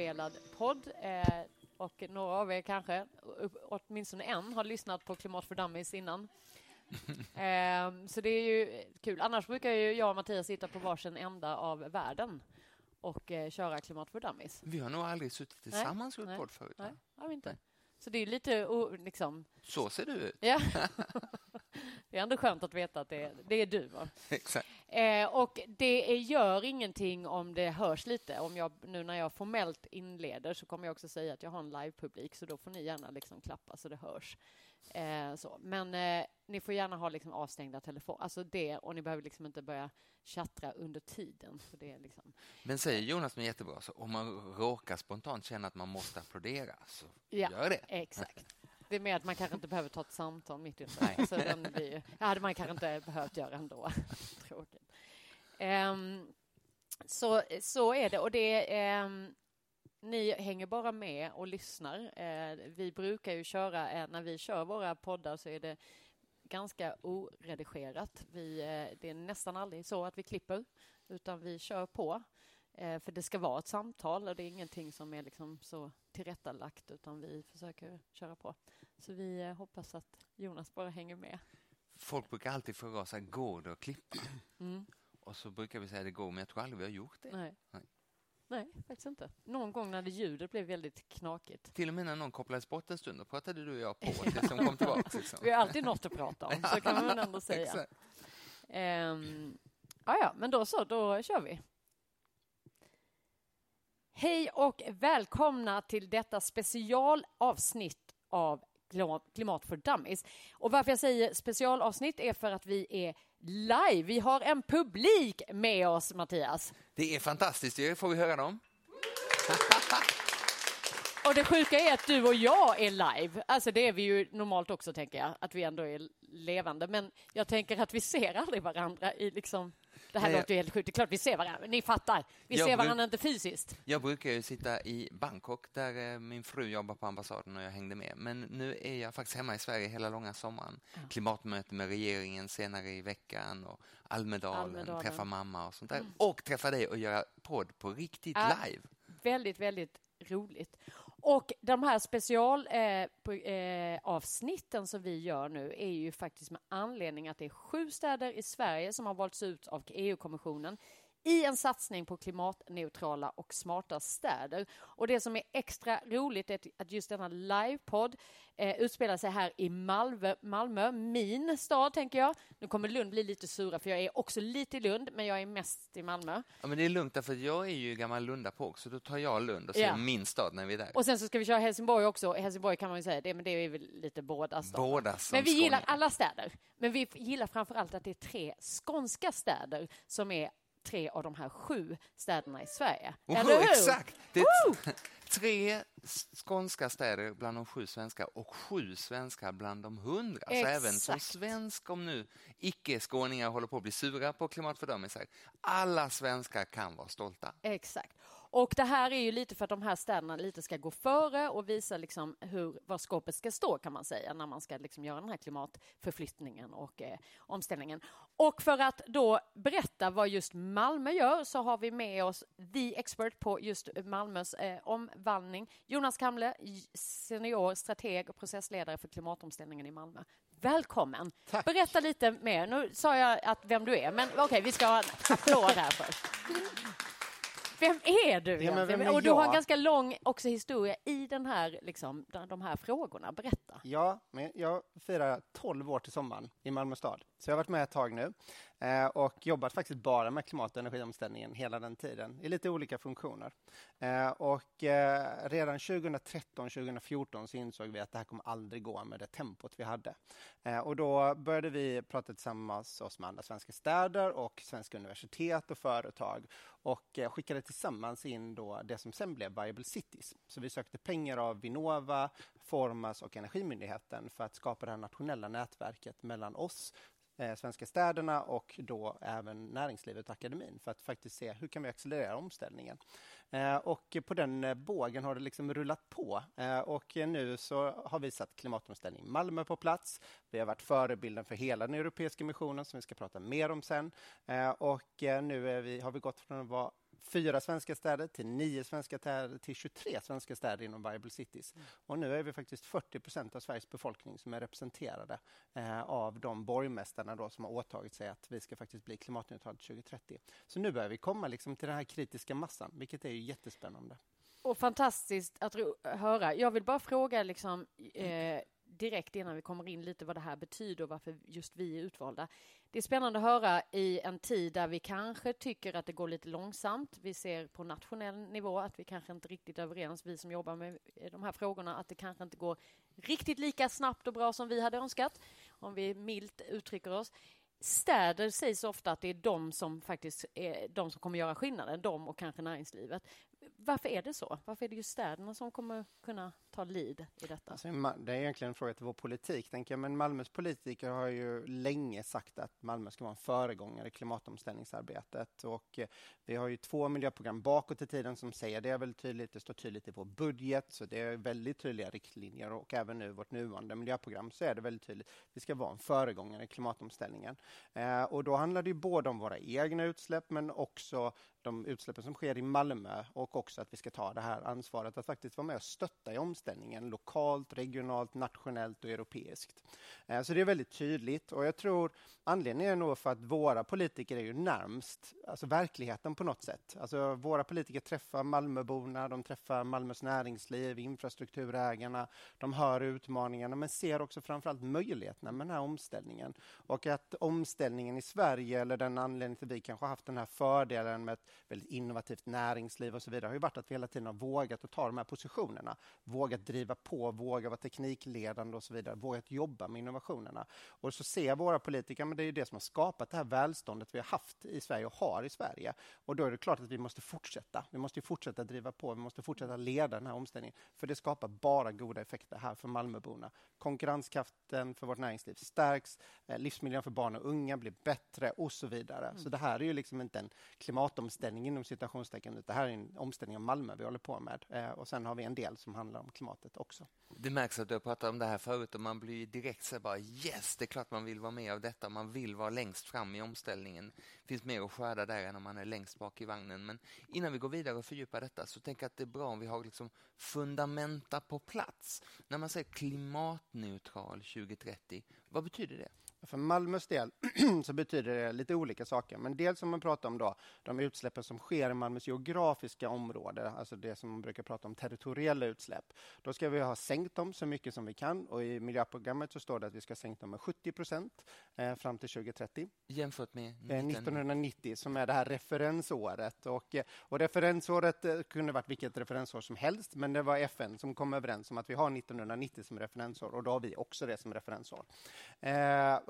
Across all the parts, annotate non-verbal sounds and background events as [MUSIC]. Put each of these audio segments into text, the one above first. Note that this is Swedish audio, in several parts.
live-inspelad podd eh, och några av er kanske, åtminstone en, har lyssnat på Klimat för Dummies innan. [LAUGHS] eh, så det är ju kul. Annars brukar ju jag och Mattias sitta på varsin ända av världen och eh, köra Klimat för Dummies. Vi har nog aldrig suttit tillsammans och gjort podd förut. Nej, har vi inte. Så det är lite liksom... Så ser du ut. Ja. [LAUGHS] [LAUGHS] det är ändå skönt att veta att det är, det är du. Va? Exakt. Eh, och det gör ingenting om det hörs lite. Om jag, nu när jag formellt inleder så kommer jag också säga att jag har en livepublik så då får ni gärna liksom klappa så det hörs. Eh, så. Men eh, ni får gärna ha liksom avstängda telefoner. Alltså det, och ni behöver liksom inte börja tjattra under tiden. För det är liksom... Men säger Jonas med jättebra, så om man råkar spontant känna att man måste applådera, så ja, gör det. Exakt. Det är mer att man kanske inte behöver ta ett samtal mitt under. Så den blir, ja, hade man kanske inte behövt göra ändå. [LAUGHS] Tråkigt. Um, så, så är det. Och det um, ni hänger bara med och lyssnar. Uh, vi brukar ju köra, uh, när vi kör våra poddar så är det ganska oredigerat. Vi, uh, det är nästan aldrig så att vi klipper, utan vi kör på. För det ska vara ett samtal och det är ingenting som är liksom så tillrättalagt utan vi försöker köra på. Så vi eh, hoppas att Jonas bara hänger med. Folk brukar alltid fråga oss, går det att klippa? Mm. Och så brukar vi säga det går, men jag tror aldrig vi har gjort det. Nej. Nej. Nej, faktiskt inte. Någon gång när det ljudet blev väldigt knakigt. Till och med när någon kopplades bort en stund, då pratade du och jag på [LAUGHS] det som kom tillbaka. Liksom. vi har alltid något att prata om, så kan man ändå [LAUGHS] säga. um, ja, men då så, då kör vi. Hej och välkomna till detta specialavsnitt av Klimat för dummies. Och varför jag säger specialavsnitt är för att vi är live. Vi har en publik med oss, Mattias. Det är fantastiskt. Det får vi höra dem. [LAUGHS] Och det sjuka är att du och jag är live. Alltså det är vi ju normalt också, tänker jag, att vi ändå är levande. Men jag tänker att vi ser aldrig varandra i liksom det här låter ju helt sjukt. Det är klart vi ser varandra. Ni fattar. Vi ser varandra inte fysiskt. Jag brukar ju sitta i Bangkok där eh, min fru jobbar på ambassaden och jag hängde med. Men nu är jag faktiskt hemma i Sverige hela långa sommaren. Ja. Klimatmöte med regeringen senare i veckan och Almedalen, Almedalen. träffa mamma och sånt där. Mm. Och träffa dig och göra podd på riktigt ja, live. Väldigt, väldigt roligt. Och de här specialavsnitten eh, eh, som vi gör nu är ju faktiskt med anledning att det är sju städer i Sverige som har valts ut av EU-kommissionen i en satsning på klimatneutrala och smarta städer. Och det som är extra roligt är att just denna livepodd eh, utspelar sig här i Malmö, Malmö, min stad tänker jag. Nu kommer Lund bli lite sura för jag är också lite i Lund, men jag är mest i Malmö. Ja, men det är lugnt därför jag är ju gammal Lunda på också. Då tar jag Lund och säger ja. min stad när vi är där. Och sen så ska vi köra Helsingborg också. Helsingborg kan man ju säga, det, men det är väl lite båda städer. Båda Men vi gillar alla städer. Men vi gillar framför allt att det är tre skånska städer som är tre av de här sju städerna i Sverige. Oh, Eller hur? Exakt! Det är [LAUGHS] tre skånska städer bland de sju svenska och sju svenska bland de hundra. Så även som svensk, om nu icke-skåningar håller på att bli sura på klimatfördömelser, alla svenskar kan vara stolta. Exakt. Och det här är ju lite för att de här städerna lite ska gå före och visa liksom hur, var skåpet ska stå kan man säga när man ska liksom göra den här klimatförflyttningen och eh, omställningen. Och för att då berätta vad just Malmö gör så har vi med oss the expert på just Malmös eh, omvandling. Jonas Kamle, senior strateg och processledare för klimatomställningen i Malmö. Välkommen! Tack. Berätta lite mer. Nu sa jag att vem du är, men okej, okay, vi ska ha en applåd här först. [LAUGHS] Vem är du ja, vem är Och du har en ganska lång också historia i den här, liksom, de här frågorna. Berätta. Ja, men jag firar 12 år till sommaren i Malmö stad. Så jag har varit med ett tag nu eh, och jobbat faktiskt bara med klimat och energiomställningen hela den tiden i lite olika funktioner. Eh, och eh, redan 2013, 2014 så insåg vi att det här kommer aldrig gå med det tempot vi hade. Eh, och då började vi prata tillsammans oss med andra svenska städer och svenska universitet och företag och eh, skickade tillsammans in då det som sen blev Viable Cities. Så vi sökte pengar av Vinnova, Formas och Energimyndigheten för att skapa det här nationella nätverket mellan oss eh, svenska städerna och då även näringslivet och akademin för att faktiskt se hur kan vi accelerera omställningen. Eh, och på den eh, bågen har det liksom rullat på eh, och nu så har vi satt klimatomställning Malmö på plats. Vi har varit förebilden för hela den europeiska missionen som vi ska prata mer om sen. Eh, och eh, nu vi, har vi gått från att vara fyra svenska städer till nio svenska städer till 23 svenska städer inom Viable Cities. Mm. Och nu är vi faktiskt 40 procent av Sveriges befolkning som är representerade eh, av de borgmästarna då som har åtagit sig att vi ska faktiskt bli klimatneutralt 2030. Så nu börjar vi komma liksom till den här kritiska massan, vilket är ju jättespännande. Och fantastiskt att höra. Jag vill bara fråga liksom, eh, direkt innan vi kommer in lite vad det här betyder och varför just vi är utvalda. Det är spännande att höra i en tid där vi kanske tycker att det går lite långsamt. Vi ser på nationell nivå att vi kanske inte riktigt är överens, vi som jobbar med de här frågorna, att det kanske inte går riktigt lika snabbt och bra som vi hade önskat, om vi milt uttrycker oss. Städer sägs ofta att det är de som faktiskt är de som kommer göra skillnaden, de och kanske näringslivet. Varför är det så? Varför är det just städerna som kommer kunna ta lid i detta? Alltså, det är egentligen en fråga till vår politik. Tänker jag. Men Malmös politiker har ju länge sagt att Malmö ska vara en föregångare i klimatomställningsarbetet. Och eh, vi har ju två miljöprogram bakåt i tiden som säger det väldigt tydligt. Det står tydligt i vår budget, så det är väldigt tydliga riktlinjer och även nu vårt nuvarande miljöprogram så är det väldigt tydligt. Vi ska vara en föregångare i klimatomställningen. Eh, och då handlar det ju både om våra egna utsläpp men också de utsläppen som sker i Malmö och också att vi ska ta det här ansvaret att faktiskt vara med och stötta i omställningen omställningen lokalt, regionalt, nationellt och europeiskt. Eh, så det är väldigt tydligt och jag tror anledningen är nog för att våra politiker är ju närmst alltså verkligheten på något sätt. Alltså våra politiker träffar Malmöborna, de träffar Malmös näringsliv, infrastrukturägarna, de hör utmaningarna men ser också framförallt möjligheterna med den här omställningen. Och att omställningen i Sverige, eller den anledningen till att vi kanske har haft den här fördelen med ett väldigt innovativt näringsliv och så vidare har ju varit att vi hela tiden har vågat att ta de här positionerna. Vågat driva på, våga vara teknikledande och så vidare. Vågat jobba med innovationerna. Och så ser våra politiker, men det är ju det som har skapat det här välståndet vi har haft i Sverige och har i Sverige. Och då är det klart att vi måste fortsätta. Vi måste fortsätta driva på, vi måste fortsätta leda den här omställningen. För det skapar bara goda effekter här för Malmöborna. Konkurrenskraften för vårt näringsliv stärks, eh, livsmiljön för barn och unga blir bättre och så vidare. Mm. Så det här är ju liksom inte en klimatomställning omställning inom citationstecken. Det här är en omställning av Malmö vi håller på med. Eh, och sen har vi en del som handlar om klimatet också. Det märks att du har pratat om det här förut och man blir direkt så bara yes, det är klart man vill vara med av detta. Man vill vara längst fram i omställningen. Det finns mer att skörda där än om man är längst bak i vagnen. Men innan vi går vidare och fördjupar detta så tänker jag att det är bra om vi har liksom fundamenta på plats. När man säger klimatneutral 2030, vad betyder det? För Malmös del [CLEARS THROAT] så betyder det lite olika saker. Men dels om man pratar om då, de utsläppen som sker i Malmös geografiska område, alltså det som man brukar prata om territoriella utsläpp. Då ska vi ha sänkt dem så mycket som vi kan och i miljöprogrammet så står det att vi ska sänkt dem med 70 procent eh, fram till 2030. Jämfört med? 1990 som är det här referensåret. Och, eh, och referensåret eh, kunde varit vilket referensår som helst, men det var FN som kom överens om att vi har 1990 som referensår och då har vi också det som referensår.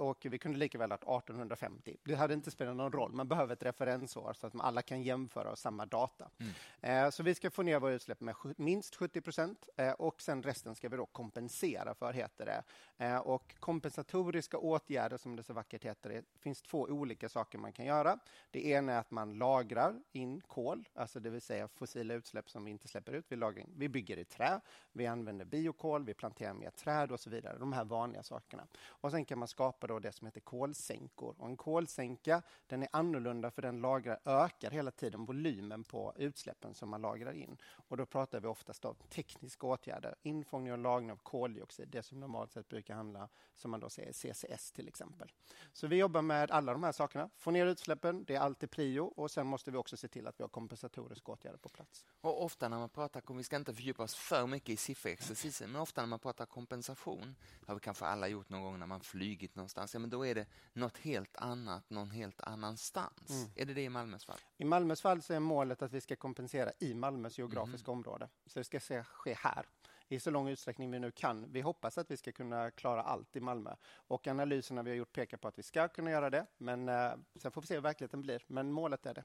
Och vi kunde lika väl ha 1850. Det hade inte spelat någon roll. Man behöver ett referensår så att alla kan jämföra samma data. Mm. Eh, så vi ska få ner våra utsläpp med minst 70 procent eh, och sen resten ska vi då kompensera för, heter det. Eh, och kompensatoriska åtgärder, som det så vackert heter, det finns två olika saker man kan göra. Det ena är att man lagrar in kol, alltså det vill säga fossila utsläpp som vi inte släpper ut. Vi, lagrar in. vi bygger i trä, vi använder biokol, vi planterar mer träd och så vidare. De här vanliga sakerna. Och sen kan man skapa då det som heter kolsänkor. Och en kolsänka den är annorlunda för den lagrar, ökar hela tiden volymen på utsläppen som man lagrar in. Och då pratar vi oftast om tekniska åtgärder, infångning och lagring av koldioxid, det som normalt sett brukar handla, som man då säger, CCS till exempel. Så vi jobbar med alla de här sakerna. Få ner utsläppen, det är alltid prio och sen måste vi också se till att vi har kompensatoriska åtgärder på plats. Och ofta när man pratar, vi ska inte fördjupa oss för mycket i sifferexercisen, men ofta när man pratar kompensation, har vi kanske alla gjort någon gång när man flygit någonstans, ja, men då är det något helt annat någon helt annanstans. Mm. Är det det i Malmös fall? I Malmös fall så är målet att vi ska kompensera i Malmös geografiska mm. område. Så det ska ske här i så lång utsträckning vi nu kan. Vi hoppas att vi ska kunna klara allt i Malmö och analyserna vi har gjort pekar på att vi ska kunna göra det. Men eh, sen får vi se hur verkligheten blir. Men målet är det.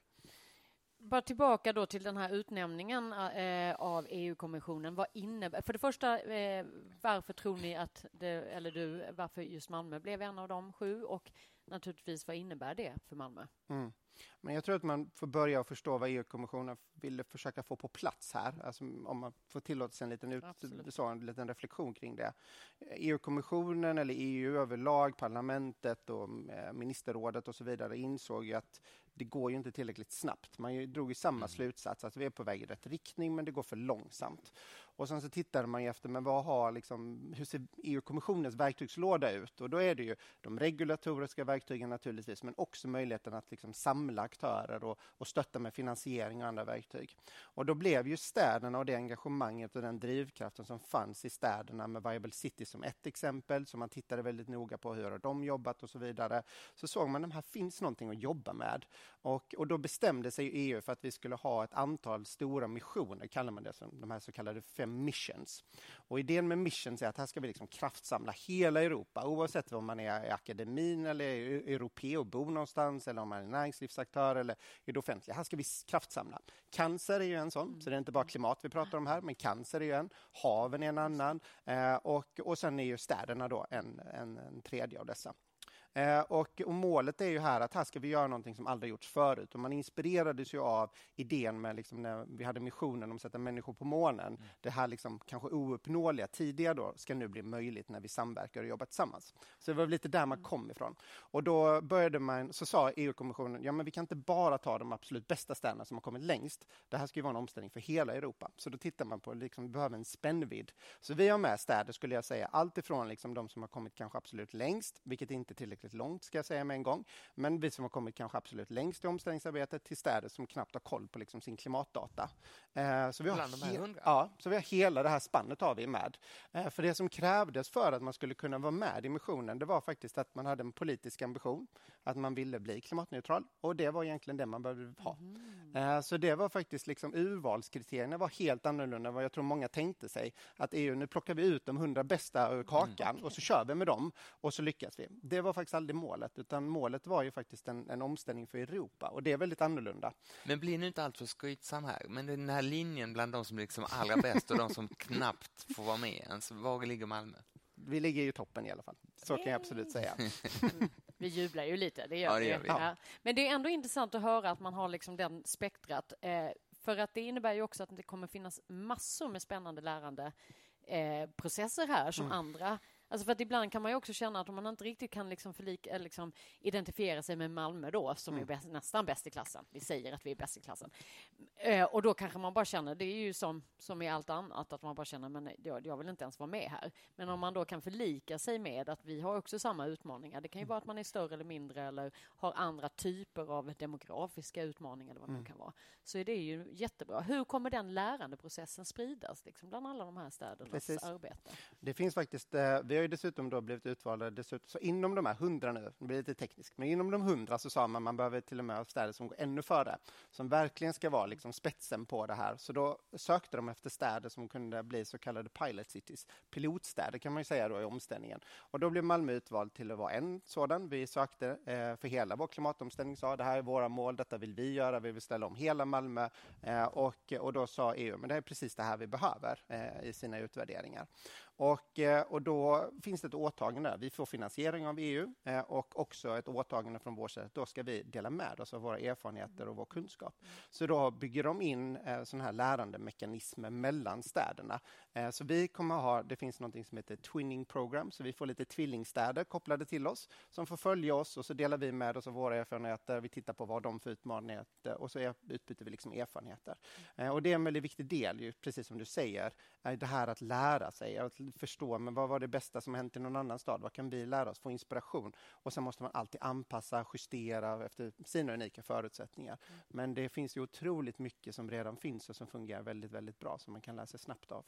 Bara tillbaka då till den här utnämningen eh, av EU-kommissionen. Vad innebär... För det första, eh, varför tror ni att, det, eller du, varför just Malmö blev en av de sju? Och naturligtvis vad innebär det för Malmö? Mm. Men jag tror att man får börja förstå vad EU-kommissionen ville försöka få på plats här. Alltså om man får tillåta sig en liten, ut, så, en liten reflektion kring det. EU-kommissionen eller EU överlag, parlamentet och eh, ministerrådet och så vidare insåg ju att det går ju inte tillräckligt snabbt. Man drog ju samma mm. slutsats, att vi är på väg i rätt riktning men det går för långsamt. Och sen så tittade man efter, men vad har liksom, hur ser EU-kommissionens verktygslåda ut? Och då är det ju de regulatoriska verktygen naturligtvis, men också möjligheten att liksom samla aktörer och, och stötta med finansiering och andra verktyg. Och då blev ju städerna och det engagemanget och den drivkraften som fanns i städerna med Viable City som ett exempel, som man tittade väldigt noga på hur har de jobbat och så vidare. Så såg man att här finns någonting att jobba med. Och, och då bestämde sig EU för att vi skulle ha ett antal stora missioner, kallar man det, som de här så kallade fem missions. Och idén med missions är att här ska vi liksom kraftsamla hela Europa, oavsett om man är i akademin eller e-, europé och bor någonstans, eller om man är näringslivsaktör eller i det offentliga. Här ska vi kraftsamla. Cancer är ju en sån, så det är inte bara klimat vi pratar om här, men cancer är ju en, haven är en annan eh, och, och sen är ju städerna då en, en, en tredje av dessa. Eh, och, och, målet är ju här att här ska vi göra någonting som aldrig gjorts förut. Och man inspirerades ju av idén med liksom när vi hade missionen om att sätta människor på månen. Mm. Det här liksom kanske ouppnåeliga tidigare då ska nu bli möjligt när vi samverkar och jobbar tillsammans. Så det var lite där man mm. kom ifrån. Och då började man, så sa EU-kommissionen, ja men vi kan inte bara ta de absolut bästa städerna som har kommit längst. Det här ska ju vara en omställning för hela Europa. Så då tittar man på, liksom, vi behöver en spännvidd. Så vi har med städer, skulle jag säga, allt ifrån liksom de som har kommit kanske absolut längst, vilket inte är tillräckligt tillräckligt långt, ska jag säga med en gång. Men vi som har kommit kanske absolut längst i omställningsarbetet till städer som knappt har koll på liksom sin klimatdata. Eh, så, vi har he- ja, så vi har hela det här spannet har vi med. Eh, för det som krävdes för att man skulle kunna vara med i missionen, det var faktiskt att man hade en politisk ambition, att man ville bli klimatneutral. Och det var egentligen det man behövde ha. Mm. Så det var faktiskt liksom urvalskriterierna var helt annorlunda än vad jag tror många tänkte sig. Att EU, nu plockar vi ut de hundra bästa ur kakan mm. och så kör vi med dem och så lyckas vi. Det var faktiskt aldrig målet, utan målet var ju faktiskt en, en omställning för Europa och det är väldigt annorlunda. Men blir nu inte alltför skrytsam här, men den här linjen bland de som liksom allra bäst och de som [LAUGHS] knappt får vara med, alltså, var ligger Malmö? Vi ligger i toppen i alla fall, så kan jag absolut säga. [LAUGHS] [LAUGHS] Vi jublar ju lite, det gör, ja, det gör vi. Ja. Men det är ändå intressant att höra att man har liksom den spektrat. Eh, för att det innebär ju också att det kommer finnas massor med spännande lärande eh, processer här som mm. andra Alltså för att ibland kan man ju också känna att om man inte riktigt kan liksom förlika, liksom identifiera sig med Malmö då, som mm. är bäst, nästan bäst i klassen. Vi säger att vi är bäst i klassen. Eh, och då kanske man bara känner, det är ju som, som i allt annat, att man bara känner, men jag, jag vill inte ens vara med här. Men om man då kan förlika sig med att vi har också samma utmaningar. Det kan ju vara att man är större eller mindre eller har andra typer av demografiska utmaningar eller vad mm. det kan vara. Så är det ju jättebra. Hur kommer den lärandeprocessen spridas liksom, bland alla de här städernas Precis. arbete? Det finns faktiskt, eh, vi har ju dessutom då blivit utvalda, dessutom, så inom de här hundra nu, det blir lite tekniskt, men inom de hundra så sa man man behöver till och med ha städer som går ännu före, som verkligen ska vara liksom spetsen på det här. Så då sökte de efter städer som kunde bli så kallade pilot cities, pilotstäder kan man ju säga då i omställningen. Och då blev Malmö utvald till att vara en sådan. Vi sökte eh, för hela vår klimatomställning, sa det här är våra mål, detta vill vi göra, vi vill ställa om hela Malmö. Eh, och, och då sa EU, men det är precis det här vi behöver eh, i sina utvärderingar. Och, eh, och då finns det ett åtagande. Vi får finansiering av EU eh, och också ett åtagande från vår sida. Då ska vi dela med oss av våra erfarenheter och vår kunskap. Så då bygger de in eh, sådana här lärandemekanismer mellan städerna. Eh, så vi kommer ha, det finns något som heter Twinning Program, så vi får lite tvillingstäder kopplade till oss som får följa oss och så delar vi med oss av våra erfarenheter. Vi tittar på vad de får utmaningar och så utbyter vi liksom erfarenheter. Eh, och det är en väldigt viktig del, precis som du säger, det här att lära sig, att förstå men vad var det bästa som hänt i någon annan stad? Vad kan vi lära oss? Få inspiration. Och sen måste man alltid anpassa, justera efter sina unika förutsättningar. Mm. Men det finns ju otroligt mycket som redan finns och som fungerar väldigt, väldigt bra som man kan lära sig snabbt av.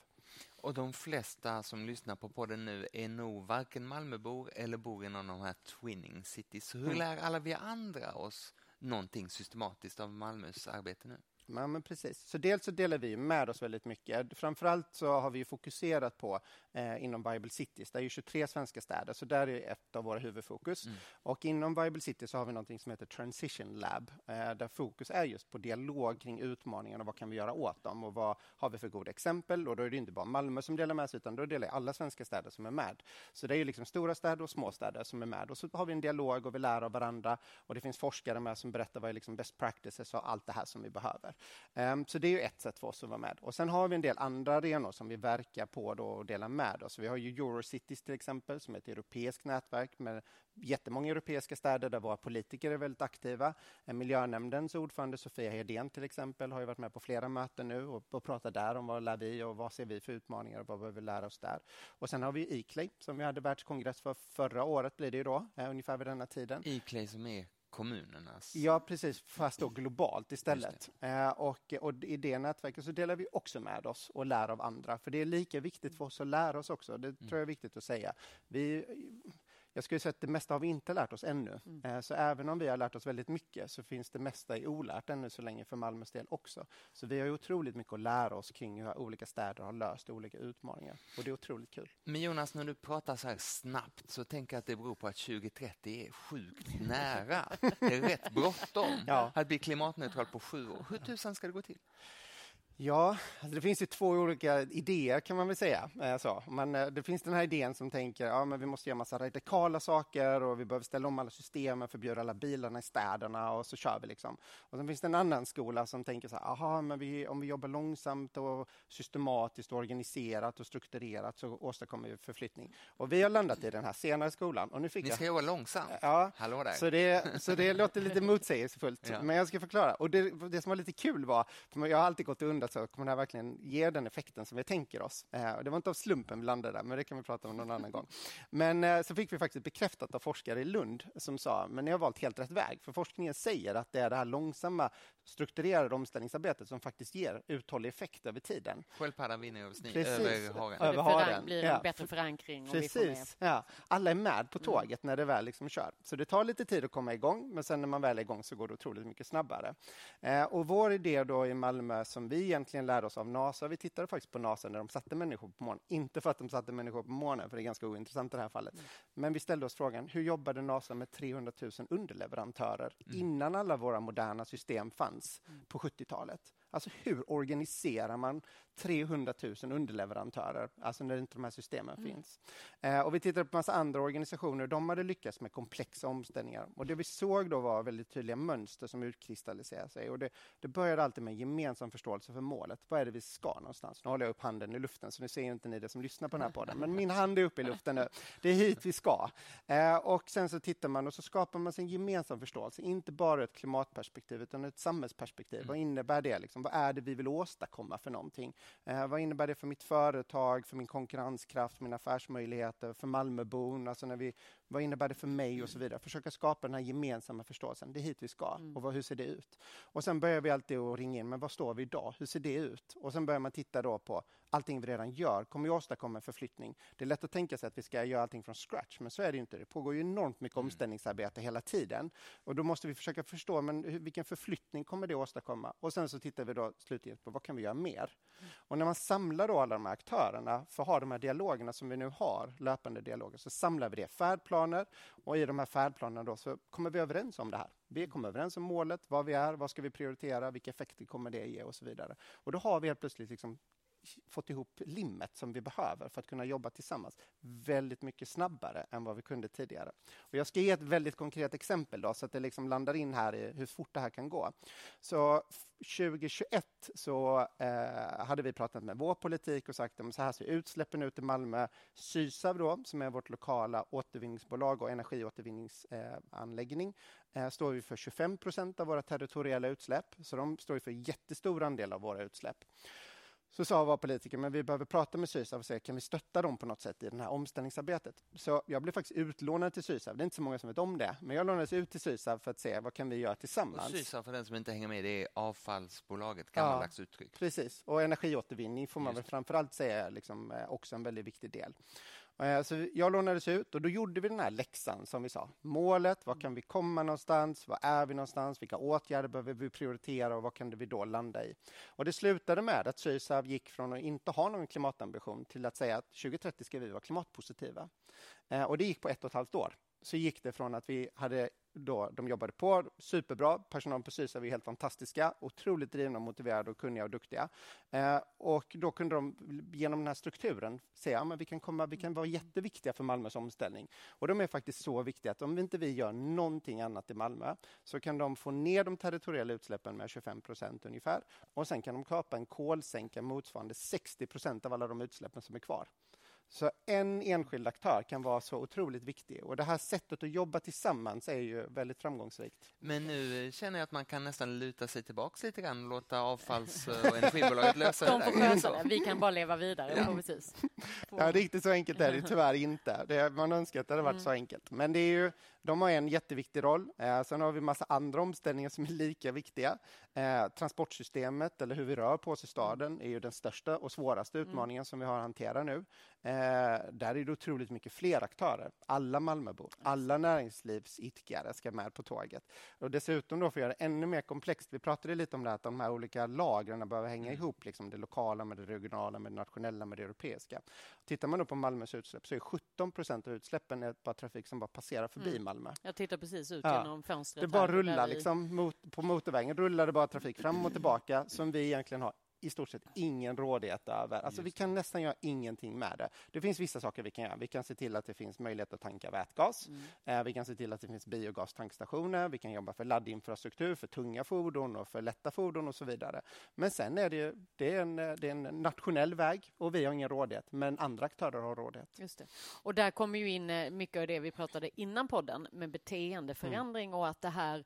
Och de flesta som lyssnar på podden nu är nog varken Malmöbor eller bor i någon av de här twinning cities. Så hur mm. lär alla vi andra oss någonting systematiskt av Malmös arbete nu? Ja, men precis. Så dels så delar vi med oss väldigt mycket. Framförallt så har vi fokuserat på eh, inom Bible Cities. Det är ju 23 svenska städer, så där är ett av våra huvudfokus. Mm. Och inom Bible City så har vi något som heter Transition Lab, eh, där fokus är just på dialog kring utmaningarna och vad kan vi göra åt dem och vad har vi för goda exempel? Och då är det inte bara Malmö som delar med sig, utan då delar alla svenska städer som är med. Så det är ju liksom stora städer och små städer som är med. Och så har vi en dialog och vi lär av varandra och det finns forskare med som berättar vad är liksom best practices och allt det här som vi behöver. Um, så det är ju ett sätt för oss att vara med. Och sen har vi en del andra arenor som vi verkar på då och delar med oss. Vi har ju Eurocities till exempel, som är ett europeiskt nätverk med jättemånga europeiska städer där våra politiker är väldigt aktiva. Ehm, miljönämndens ordförande Sofia Hedén till exempel har ju varit med på flera möten nu och, och pratat där om vad lär vi och vad ser vi för utmaningar och vad behöver vi lära oss där. Och sen har vi ICLAY som vi hade världskongress för förra året blir det ju då, eh, ungefär vid denna tiden. ICLAY som är kommunernas... Ja, precis, fast då globalt istället. Eh, och, och i det nätverket så delar vi också med oss och lär av andra, för det är lika viktigt för oss att lära oss också. Det tror jag är viktigt att säga. Vi jag skulle säga att det mesta har vi inte lärt oss ännu. Mm. Eh, så även om vi har lärt oss väldigt mycket så finns det mesta i olärt ännu så länge för Malmös del också. Så vi har otroligt mycket att lära oss kring hur olika städer har löst olika utmaningar. Och det är otroligt kul. Men Jonas, när du pratar så här snabbt så tänker jag att det beror på att 2030 är sjukt nära. Det är rätt bråttom ja. att bli klimatneutral på sju år. Hur tusan ska det gå till? Ja, alltså det finns ju två olika idéer kan man väl säga. Eh, så. Men eh, det finns den här idén som tänker ja, men vi måste göra massa radikala saker och vi behöver ställa om alla systemen, förbjuda alla bilarna i städerna och så kör vi. Liksom. Och sen finns det en annan skola som tänker så här, aha, men vi, om vi jobbar långsamt och systematiskt och organiserat och strukturerat så åstadkommer vi förflyttning. Och vi har landat i den här senare skolan. Och nu fick Ni ska jag... jobba långsamt? Ja, Hallå där. Så, det, så det låter lite motsägelsefullt, ja. men jag ska förklara. Och det, det som var lite kul var, för jag har alltid gått och spelet så kommer det här verkligen ge den effekten som vi tänker oss? Eh, det var inte av slumpen vi landade där, men det kan vi prata om någon annan gång. Men eh, så fick vi faktiskt bekräftat av forskare i Lund som sa, men ni har valt helt rätt väg, för forskningen säger att det är det här långsamma strukturerade omställningsarbetet som faktiskt ger uthållig effekt över tiden. Sköldpaddan vinner över, sni- över haren. Över haren. blir en ja. bättre förankring. Precis. Ja. Alla är med på mm. tåget mm. när det väl liksom kör. Så det tar lite tid att komma igång, men sen när man väl är igång så går det otroligt mycket snabbare. Eh, och vår idé då i Malmö som vi egentligen lärde oss av NASA, vi tittade faktiskt på NASA när de satte människor på månen. Inte för att de satte människor på månen, för det är ganska ointressant i det här fallet. Mm. Men vi ställde oss frågan, hur jobbade NASA med 300 000 underleverantörer mm. innan alla våra moderna system fanns mm. på 70-talet? Alltså hur organiserar man 300 000 underleverantörer, alltså när inte de här systemen mm. finns. Eh, och vi tittade på massa andra organisationer, de hade lyckats med komplexa omställningar. Och det vi såg då var väldigt tydliga mönster som utkristalliserade sig. Och det, det började alltid med en gemensam förståelse för målet. Vad är det vi ska någonstans? Nu håller jag upp handen i luften, så nu ser inte ni det som lyssnar på den här podden. Men min hand är uppe i luften nu. Det är hit vi ska. Eh, och sen så tittar man och så skapar man sig en gemensam förståelse, inte bara ett klimatperspektiv utan ett samhällsperspektiv. Mm. Vad innebär det? Liksom? Liksom, vad är det vi vill åstadkomma för någonting? Eh, vad innebär det för mitt företag, för min konkurrenskraft, mina affärsmöjligheter, för Malmöbon? Alltså när vi, vad innebär det för mig och så vidare? Försöka skapa den här gemensamma förståelsen. Det är hit vi ska mm. och vad, hur ser det ut? Och sen börjar vi alltid att ringa in, men vad står vi idag? Hur ser det ut? Och sen börjar man titta då på allting vi redan gör. Kommer vi åstadkomma en förflyttning? Det är lätt att tänka sig att vi ska göra allting från scratch, men så är det inte. Det pågår ju enormt mycket mm. omställningsarbete hela tiden och då måste vi försöka förstå, men vilken förflyttning kommer det åstadkomma? Och sen så tittar vi då slutligen på vad kan vi göra mer? Mm. Och när man samlar då alla de här aktörerna för att ha de här dialogerna som vi nu har, löpande dialoger, så samlar vi det färdplaner och i de här färdplanerna då så kommer vi överens om det här. Vi kommer överens om målet, vad vi är, vad ska vi prioritera, vilka effekter kommer det ge och så vidare. Och då har vi helt plötsligt liksom fått ihop limmet som vi behöver för att kunna jobba tillsammans väldigt mycket snabbare än vad vi kunde tidigare. Och jag ska ge ett väldigt konkret exempel då, så att det liksom landar in här i hur fort det här kan gå. Så 2021 så eh, hade vi pratat med vår politik och sagt att så här ser utsläppen ut i Malmö. Sysav då, som är vårt lokala återvinningsbolag och energiåtervinningsanläggning, eh, står vi för 25 procent av våra territoriella utsläpp, så de står för jättestor andel av våra utsläpp så sa våra politiker, men vi behöver prata med Sysav och se, kan vi stötta dem på något sätt i det här omställningsarbetet? Så jag blev faktiskt utlånad till Sysav. Det är inte så många som vet om det, men jag lånades ut till Sysav för att se vad kan vi göra tillsammans. Och Sysav, för den som inte hänger med, det är avfallsbolaget, gammaldags ja, uttryck. Precis, och energiåtervinning får man Just väl framförallt säga liksom, är också en väldigt viktig del. Eh, så jag lånades ut och då gjorde vi den här läxan som vi sa. Målet, var kan vi komma någonstans? Var är vi någonstans? Vilka åtgärder behöver vi prioritera och vad kan vi då landa i? Och det slutade med att Sysav gick från att inte ha någon klimatambition till att säga att 2030 ska vi vara klimatpositiva. Eh, och det gick på ett och ett halvt år. Så gick det från att vi hade då de jobbade på superbra. Personalen på Sysav är helt fantastiska, otroligt drivna, motiverade och kunniga och duktiga. Eh, och då kunde de genom den här strukturen säga att ja, vi kan komma, vi kan vara jätteviktiga för Malmös omställning. Och de är faktiskt så viktiga att om inte vi gör någonting annat i Malmö så kan de få ner de territoriella utsläppen med 25 procent ungefär. Och sen kan de kapa en kolsänka motsvarande 60 procent av alla de utsläppen som är kvar. Så en enskild aktör kan vara så otroligt viktig och det här sättet att jobba tillsammans är ju väldigt framgångsrikt. Men nu känner jag att man kan nästan luta sig tillbaka lite grann och låta avfalls och energibolaget lösa De får sköta det. Vi kan bara leva vidare. Ja. Precis. Ja, riktigt så enkelt är det tyvärr inte. Det, man önskar att det hade varit mm. så enkelt. Men det är ju, de har en jätteviktig roll. Eh, sen har vi massa andra omställningar som är lika viktiga. Eh, transportsystemet, eller hur vi rör på oss i staden, är ju den största och svåraste mm. utmaningen mm. som vi har att hantera nu. Eh, där är det otroligt mycket fler aktörer. Alla Malmöbor, alla näringslivsidkare ska med på tåget. Och dessutom då för att göra det ännu mer komplext, vi pratade lite om det att de här olika lagren behöver hänga mm. ihop, liksom det lokala med det regionala, med det nationella, med det europeiska. Tittar man då på Malmös utsläpp så är 17 procent av utsläppen är bara trafik som bara passerar förbi mm. Malmö. Jag tittar precis ut ja. genom fönstret. Det bara rullar vi... liksom mot, på motorvägen, rullar det bara trafik fram och tillbaka som vi egentligen har i stort sett ingen rådighet över. Alltså vi kan nästan göra ingenting med det. Det finns vissa saker vi kan göra. Vi kan se till att det finns möjlighet att tanka vätgas. Mm. Eh, vi kan se till att det finns biogastankstationer. Vi kan jobba för laddinfrastruktur för tunga fordon och för lätta fordon och så vidare. Men sen är det, det, är en, det är en nationell väg och vi har ingen rådighet, men andra aktörer har rådighet. Just det. Och där kommer ju in eh, mycket av det vi pratade innan podden med beteendeförändring mm. och att det här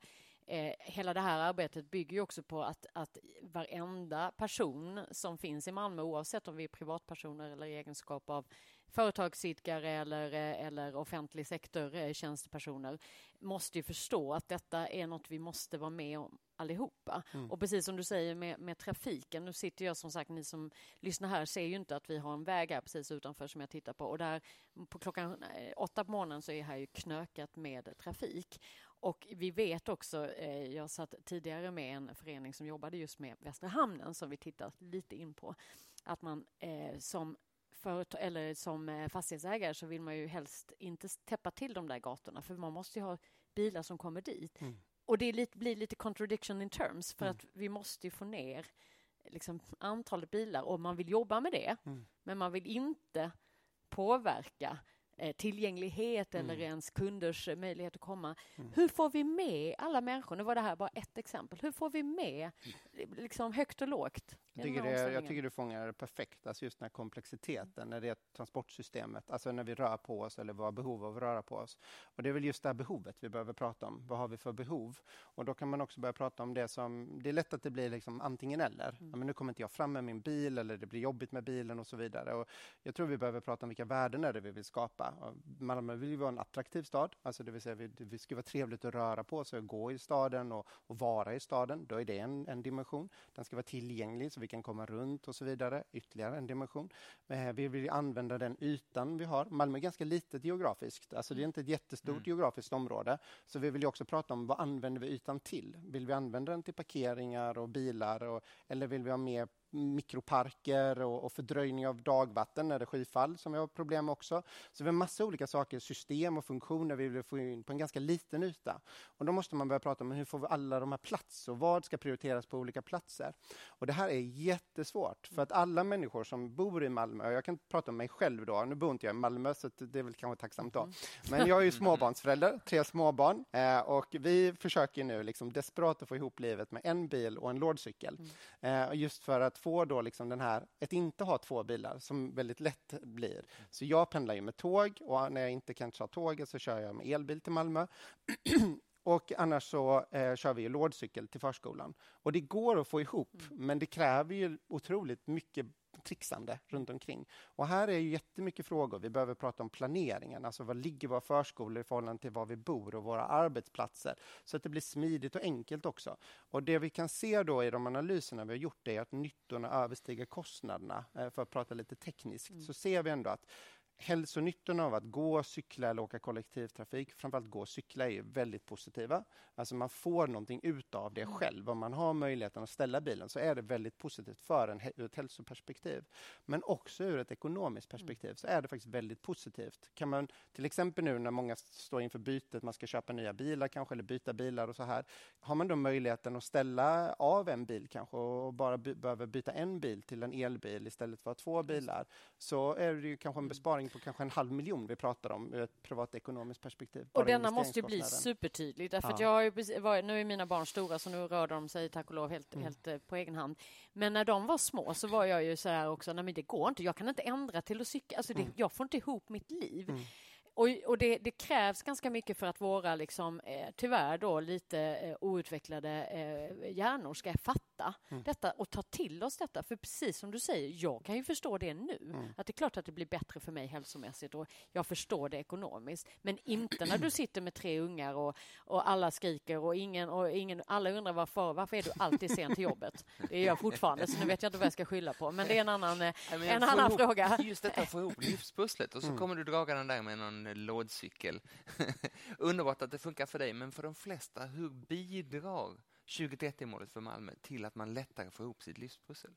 eh, hela det här arbetet bygger ju också på att, att varenda person som finns i Malmö, oavsett om vi är privatpersoner eller i egenskap av företagsidkare eller, eh, eller offentlig sektor, eh, tjänstepersoner, måste ju förstå att detta är något vi måste vara med om allihopa. Mm. Och precis som du säger med, med trafiken, nu sitter jag som sagt, ni som lyssnar här ser ju inte att vi har en väg här precis utanför som jag tittar på och där på klockan eh, åtta på morgonen så är här ju knökat med trafik. Och vi vet också, eh, jag satt tidigare med en förening som jobbade just med Västra hamnen som vi tittat lite in på, att man eh, som företag, eller som eh, fastighetsägare så vill man ju helst inte täppa till de där gatorna för man måste ju ha bilar som kommer dit. Mm. Och det lite, blir lite contradiction in terms för mm. att vi måste ju få ner liksom, antalet bilar och man vill jobba med det mm. men man vill inte påverka Eh, tillgänglighet eller mm. ens kunders möjlighet att komma. Mm. Hur får vi med alla människor? Nu var det här bara ett exempel. Hur får vi med liksom högt och lågt? Jag tycker, det, jag tycker du fångar det perfekt, alltså just den här komplexiteten, när det är transportsystemet, alltså när vi rör på oss eller vad behov av att röra på oss. Och det är väl just det här behovet vi behöver prata om. Vad har vi för behov? Och då kan man också börja prata om det som, det är lätt att det blir liksom antingen eller. Mm. Ja, men nu kommer inte jag fram med min bil eller det blir jobbigt med bilen och så vidare. Och jag tror vi behöver prata om vilka värden är det vi vill skapa. Malmö vill ju vara en attraktiv stad, alltså det vill säga vi, det ska vara trevligt att röra på sig, gå i staden och, och vara i staden. Då är det en, en dimension. Den ska vara tillgänglig vi kan komma runt och så vidare. Ytterligare en dimension. Eh, vi vill använda den ytan vi har. Malmö är ganska litet geografiskt, alltså det är inte ett jättestort mm. geografiskt område. Så vi vill också prata om vad använder vi ytan till? Vill vi använda den till parkeringar och bilar och, eller vill vi ha mer mikroparker och, och fördröjning av dagvatten när det är skyfall som vi har problem med också. Så vi har massa olika saker, system och funktioner vi vill få in på en ganska liten yta. Och då måste man börja prata om hur får vi alla de här plats och vad ska prioriteras på olika platser. Och det här är jättesvårt för att alla människor som bor i Malmö, och jag kan prata om mig själv då, nu bor inte jag i Malmö så det är väl kanske tacksamt då. Mm. Men jag är ju [LAUGHS] småbarnsförälder, tre småbarn eh, och vi försöker nu liksom desperat att få ihop livet med en bil och en lådcykel. Mm. Eh, just för att få då liksom den här, att inte ha två bilar som väldigt lätt blir. Så jag pendlar ju med tåg och när jag inte kan ta tåget så kör jag med elbil till Malmö. [CLEARS THROAT] Och annars så eh, kör vi lådcykel till förskolan. Och det går att få ihop, mm. men det kräver ju otroligt mycket trixande runt omkring. Och här är ju jättemycket frågor. Vi behöver prata om planeringen, alltså var ligger våra förskolor i förhållande till var vi bor och våra arbetsplatser, så att det blir smidigt och enkelt också. Och det vi kan se då i de analyserna vi har gjort är att nyttorna överstiger kostnaderna. Eh, för att prata lite tekniskt, mm. så ser vi ändå att hälsonyttorna av att gå, cykla eller åka kollektivtrafik, framförallt gå och cykla, är väldigt positiva. Alltså man får någonting ut av det själv. Om man har möjligheten att ställa bilen så är det väldigt positivt för en ur ett hälsoperspektiv. Men också ur ett ekonomiskt perspektiv så är det faktiskt väldigt positivt. Kan man till exempel nu när många står inför bytet, man ska köpa nya bilar kanske eller byta bilar och så här. Har man då möjligheten att ställa av en bil kanske och bara by behöver byta en bil till en elbil istället för två bilar så är det ju kanske en besparing på kanske en halv miljon vi pratar om ur ett privatekonomiskt perspektiv. Och denna måste ju bli supertydlig. Därför ja. jag har ju nu är mina barn stora så nu rör de sig tack och lov helt, mm. helt eh, på egen hand. Men när de var små så var jag ju så här också, nej men det går inte, jag kan inte ändra till att cykla, alltså det, mm. jag får inte ihop mitt liv. Och, och det, det, krävs ganska mycket för att våra, liksom, eh, tyvärr då, lite eh, outvecklade eh, hjärnor ska fatta mm. detta och ta till oss detta. För precis som du säger, jag kan ju förstå det nu. Mm. Att det är klart att det blir bättre för mig hälsomässigt och jag förstår det ekonomiskt. Men inte när du [CLEARS THROAT] sitter med tre ungar och, och alla skriker och ingen, och ingen alla undrar varför, varför är du alltid sen till jobbet? Det är jag fortfarande, så nu vet jag inte vad jag ska skylla på. Men det är en annan, eh, en annan ihop, fråga. Just detta att få ihop livspusslet och så mm. kommer du dragande där med någon Eh, lådcykel. [LAUGHS] Underbart att det funkar för dig, men för de flesta, hur bidrar 2030-målet för Malmö till att man lättare får ihop sitt livspussel?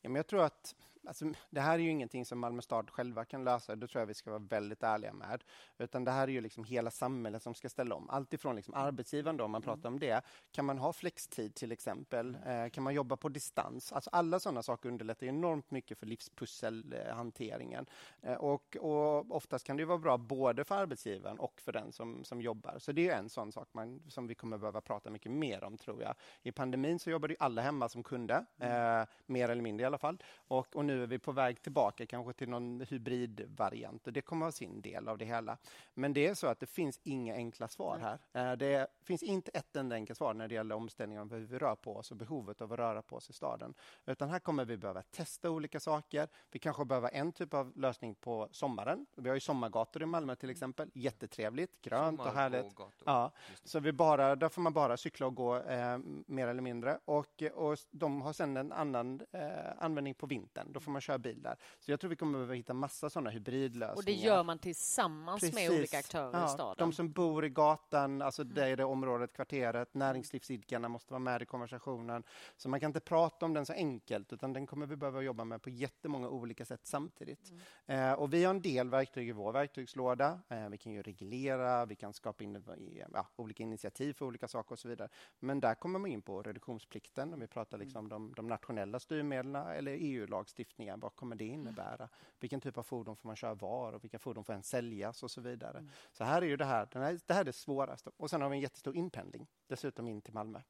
Ja, men jag tror att Alltså, det här är ju ingenting som Malmö stad själva kan lösa, det tror jag vi ska vara väldigt ärliga med. Utan det här är ju liksom hela samhället som ska ställa om. Alltifrån liksom arbetsgivaren, då, om man mm. pratar om det. Kan man ha flextid till exempel? Eh, kan man jobba på distans? Alltså, alla sådana saker underlättar enormt mycket för livspusselhanteringen. Eh, och, och oftast kan det vara bra både för arbetsgivaren och för den som, som jobbar. Så det är en sån sak man, som vi kommer behöva prata mycket mer om, tror jag. I pandemin så jobbade alla hemma som kunde, mm. eh, mer eller mindre i alla fall. Och, och nu är vi på väg tillbaka kanske till någon hybridvariant och det kommer ha sin del av det hela. Men det är så att det finns inga enkla svar här. Eh, det finns inte ett enda enkelt svar när det gäller omställningen av hur vi rör på oss och behovet av att röra på oss i staden. Utan här kommer vi behöva testa olika saker. Vi kanske behöver en typ av lösning på sommaren. Vi har ju sommargator i Malmö till exempel. Jättetrevligt, grönt och härligt. Ja, så vi bara, där får man bara cykla och gå eh, mer eller mindre. Och, och de har sedan en annan eh, användning på vintern. Då får man köra bil där. Så jag tror vi kommer behöva hitta massa sådana hybridlösningar. Och det gör man tillsammans Precis. med olika aktörer ja, i staden? De som bor i gatan, alltså mm. det är det området, kvarteret, näringslivsidkarna måste vara med i konversationen. Så man kan inte prata om den så enkelt, utan den kommer vi behöva jobba med på jättemånga olika sätt samtidigt. Mm. Eh, och vi har en del verktyg i vår verktygslåda. Eh, vi kan ju reglera, vi kan skapa in, ja, olika initiativ för olika saker och så vidare. Men där kommer man in på reduktionsplikten, om vi pratar liksom mm. de, de nationella styrmedlen eller EU-lagstiftningen vad kommer det innebära? Vilken typ av fordon får man köra var och vilka fordon får ens säljas och så vidare. Mm. Så här är ju det här, det här är det svåraste. Och sen har vi en jättestor inpendling dessutom in till Malmö.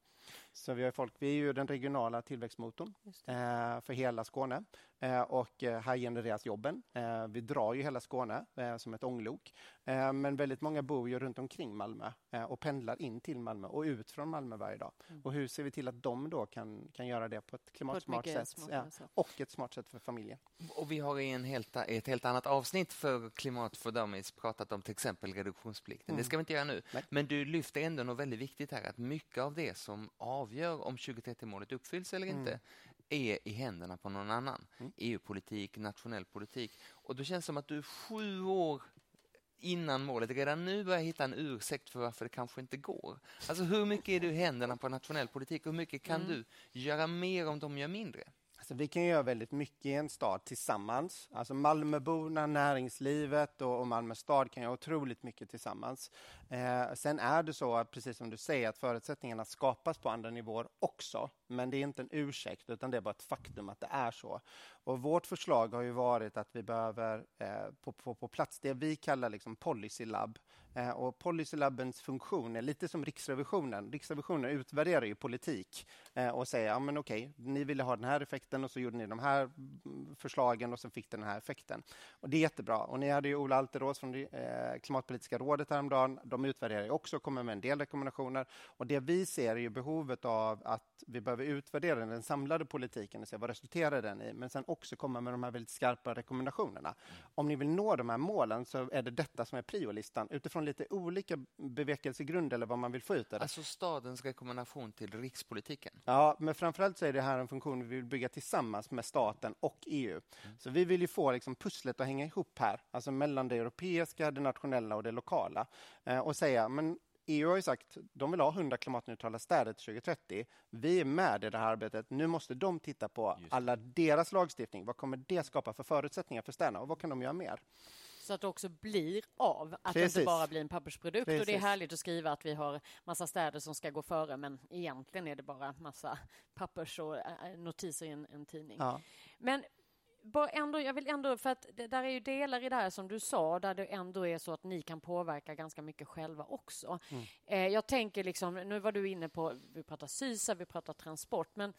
Så vi, har folk, vi är ju den regionala tillväxtmotorn eh, för hela Skåne eh, och eh, här genereras jobben. Eh, vi drar ju hela Skåne eh, som ett ånglok. Eh, men väldigt många bor ju runt omkring Malmö och pendlar in till Malmö och ut från Malmö varje dag. Mm. Och hur ser vi till att de då kan, kan göra det på ett klimatsmart på ett sätt ja, och ett smart sätt för familjen? Och vi har i en helt, ett helt annat avsnitt för Klimat för Dummies pratat om till exempel reduktionsplikten. Mm. Det ska vi inte göra nu. Nej. Men du lyfter ändå något väldigt viktigt här, att mycket av det som avgör om 2030-målet uppfylls eller inte mm. är i händerna på någon annan. Mm. EU-politik, nationell politik. Och då känns det som att du sju år innan målet redan nu börjar hitta en ursäkt för varför det kanske inte går. Alltså hur mycket är du i händerna på nationell politik och hur mycket kan mm. du göra mer om de gör mindre? Alltså, vi kan göra väldigt mycket i en stad tillsammans. Alltså Malmöborna, näringslivet och, och Malmö stad kan göra otroligt mycket tillsammans. Eh, sen är det så, att, precis som du säger, att förutsättningarna skapas på andra nivåer också. Men det är inte en ursäkt, utan det är bara ett faktum att det är så. Och vårt förslag har ju varit att vi behöver eh, på, på, på plats det vi kallar liksom policy lab och Policylabbens funktion är lite som Riksrevisionen. Riksrevisionen utvärderar ju politik eh, och säger ja, men okej, ni ville ha den här effekten och så gjorde ni de här mm, förslagen och så fick den här effekten. Och Det är jättebra. Och ni hade ju Ola Alterås från eh, Klimatpolitiska rådet häromdagen. De utvärderar ju också och kommer med en del rekommendationer. Och Det vi ser är ju behovet av att vi behöver utvärdera den samlade politiken och se vad resulterar den i, men sen också komma med de här väldigt skarpa rekommendationerna. Om ni vill nå de här målen så är det detta som är priolistan utifrån lite olika bevekelsegrund eller vad man vill få ut av det. Alltså stadens rekommendation till rikspolitiken? Ja, men framförallt så är det här en funktion vi vill bygga tillsammans med staten och EU. Mm. Så vi vill ju få liksom pusslet att hänga ihop här, alltså mellan det europeiska, det nationella och det lokala eh, och säga, men EU har ju sagt de vill ha 100 klimatneutrala städer till 2030. Vi är med i det här arbetet. Nu måste de titta på alla deras lagstiftning. Vad kommer det skapa för förutsättningar för städerna och vad kan de göra mer? Så att det också blir av, att Precis. det inte bara blir en pappersprodukt. Precis. Och det är härligt att skriva att vi har massa städer som ska gå före, men egentligen är det bara massa pappers och äh, notiser i en, en tidning. Ja. Men bara ändå, jag vill ändå, för att det där är ju delar i det här som du sa, där det ändå är så att ni kan påverka ganska mycket själva också. Mm. Eh, jag tänker liksom, nu var du inne på, vi pratar SYSA, vi pratar transport, men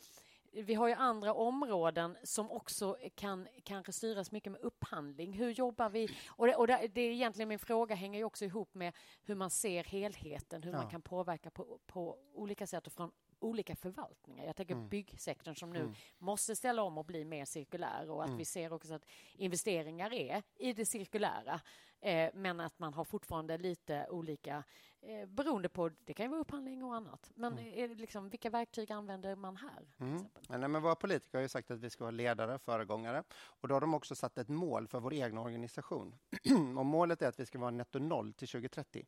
vi har ju andra områden som också kan kanske styras mycket med upphandling. Hur jobbar vi? Och det, och det, det är egentligen min fråga hänger ju också ihop med hur man ser helheten, hur ja. man kan påverka på, på olika sätt och från olika förvaltningar. Jag tänker mm. byggsektorn som nu mm. måste ställa om och bli mer cirkulär och att mm. vi ser också att investeringar är i det cirkulära eh, men att man har fortfarande lite olika eh, beroende på, det kan ju vara upphandling och annat. Men mm. är liksom, vilka verktyg använder man här? Mm. Men, men våra politiker har ju sagt att vi ska vara ledare, föregångare och då har de också satt ett mål för vår egen organisation. [CLEARS THROAT] och målet är att vi ska vara netto noll till 2030.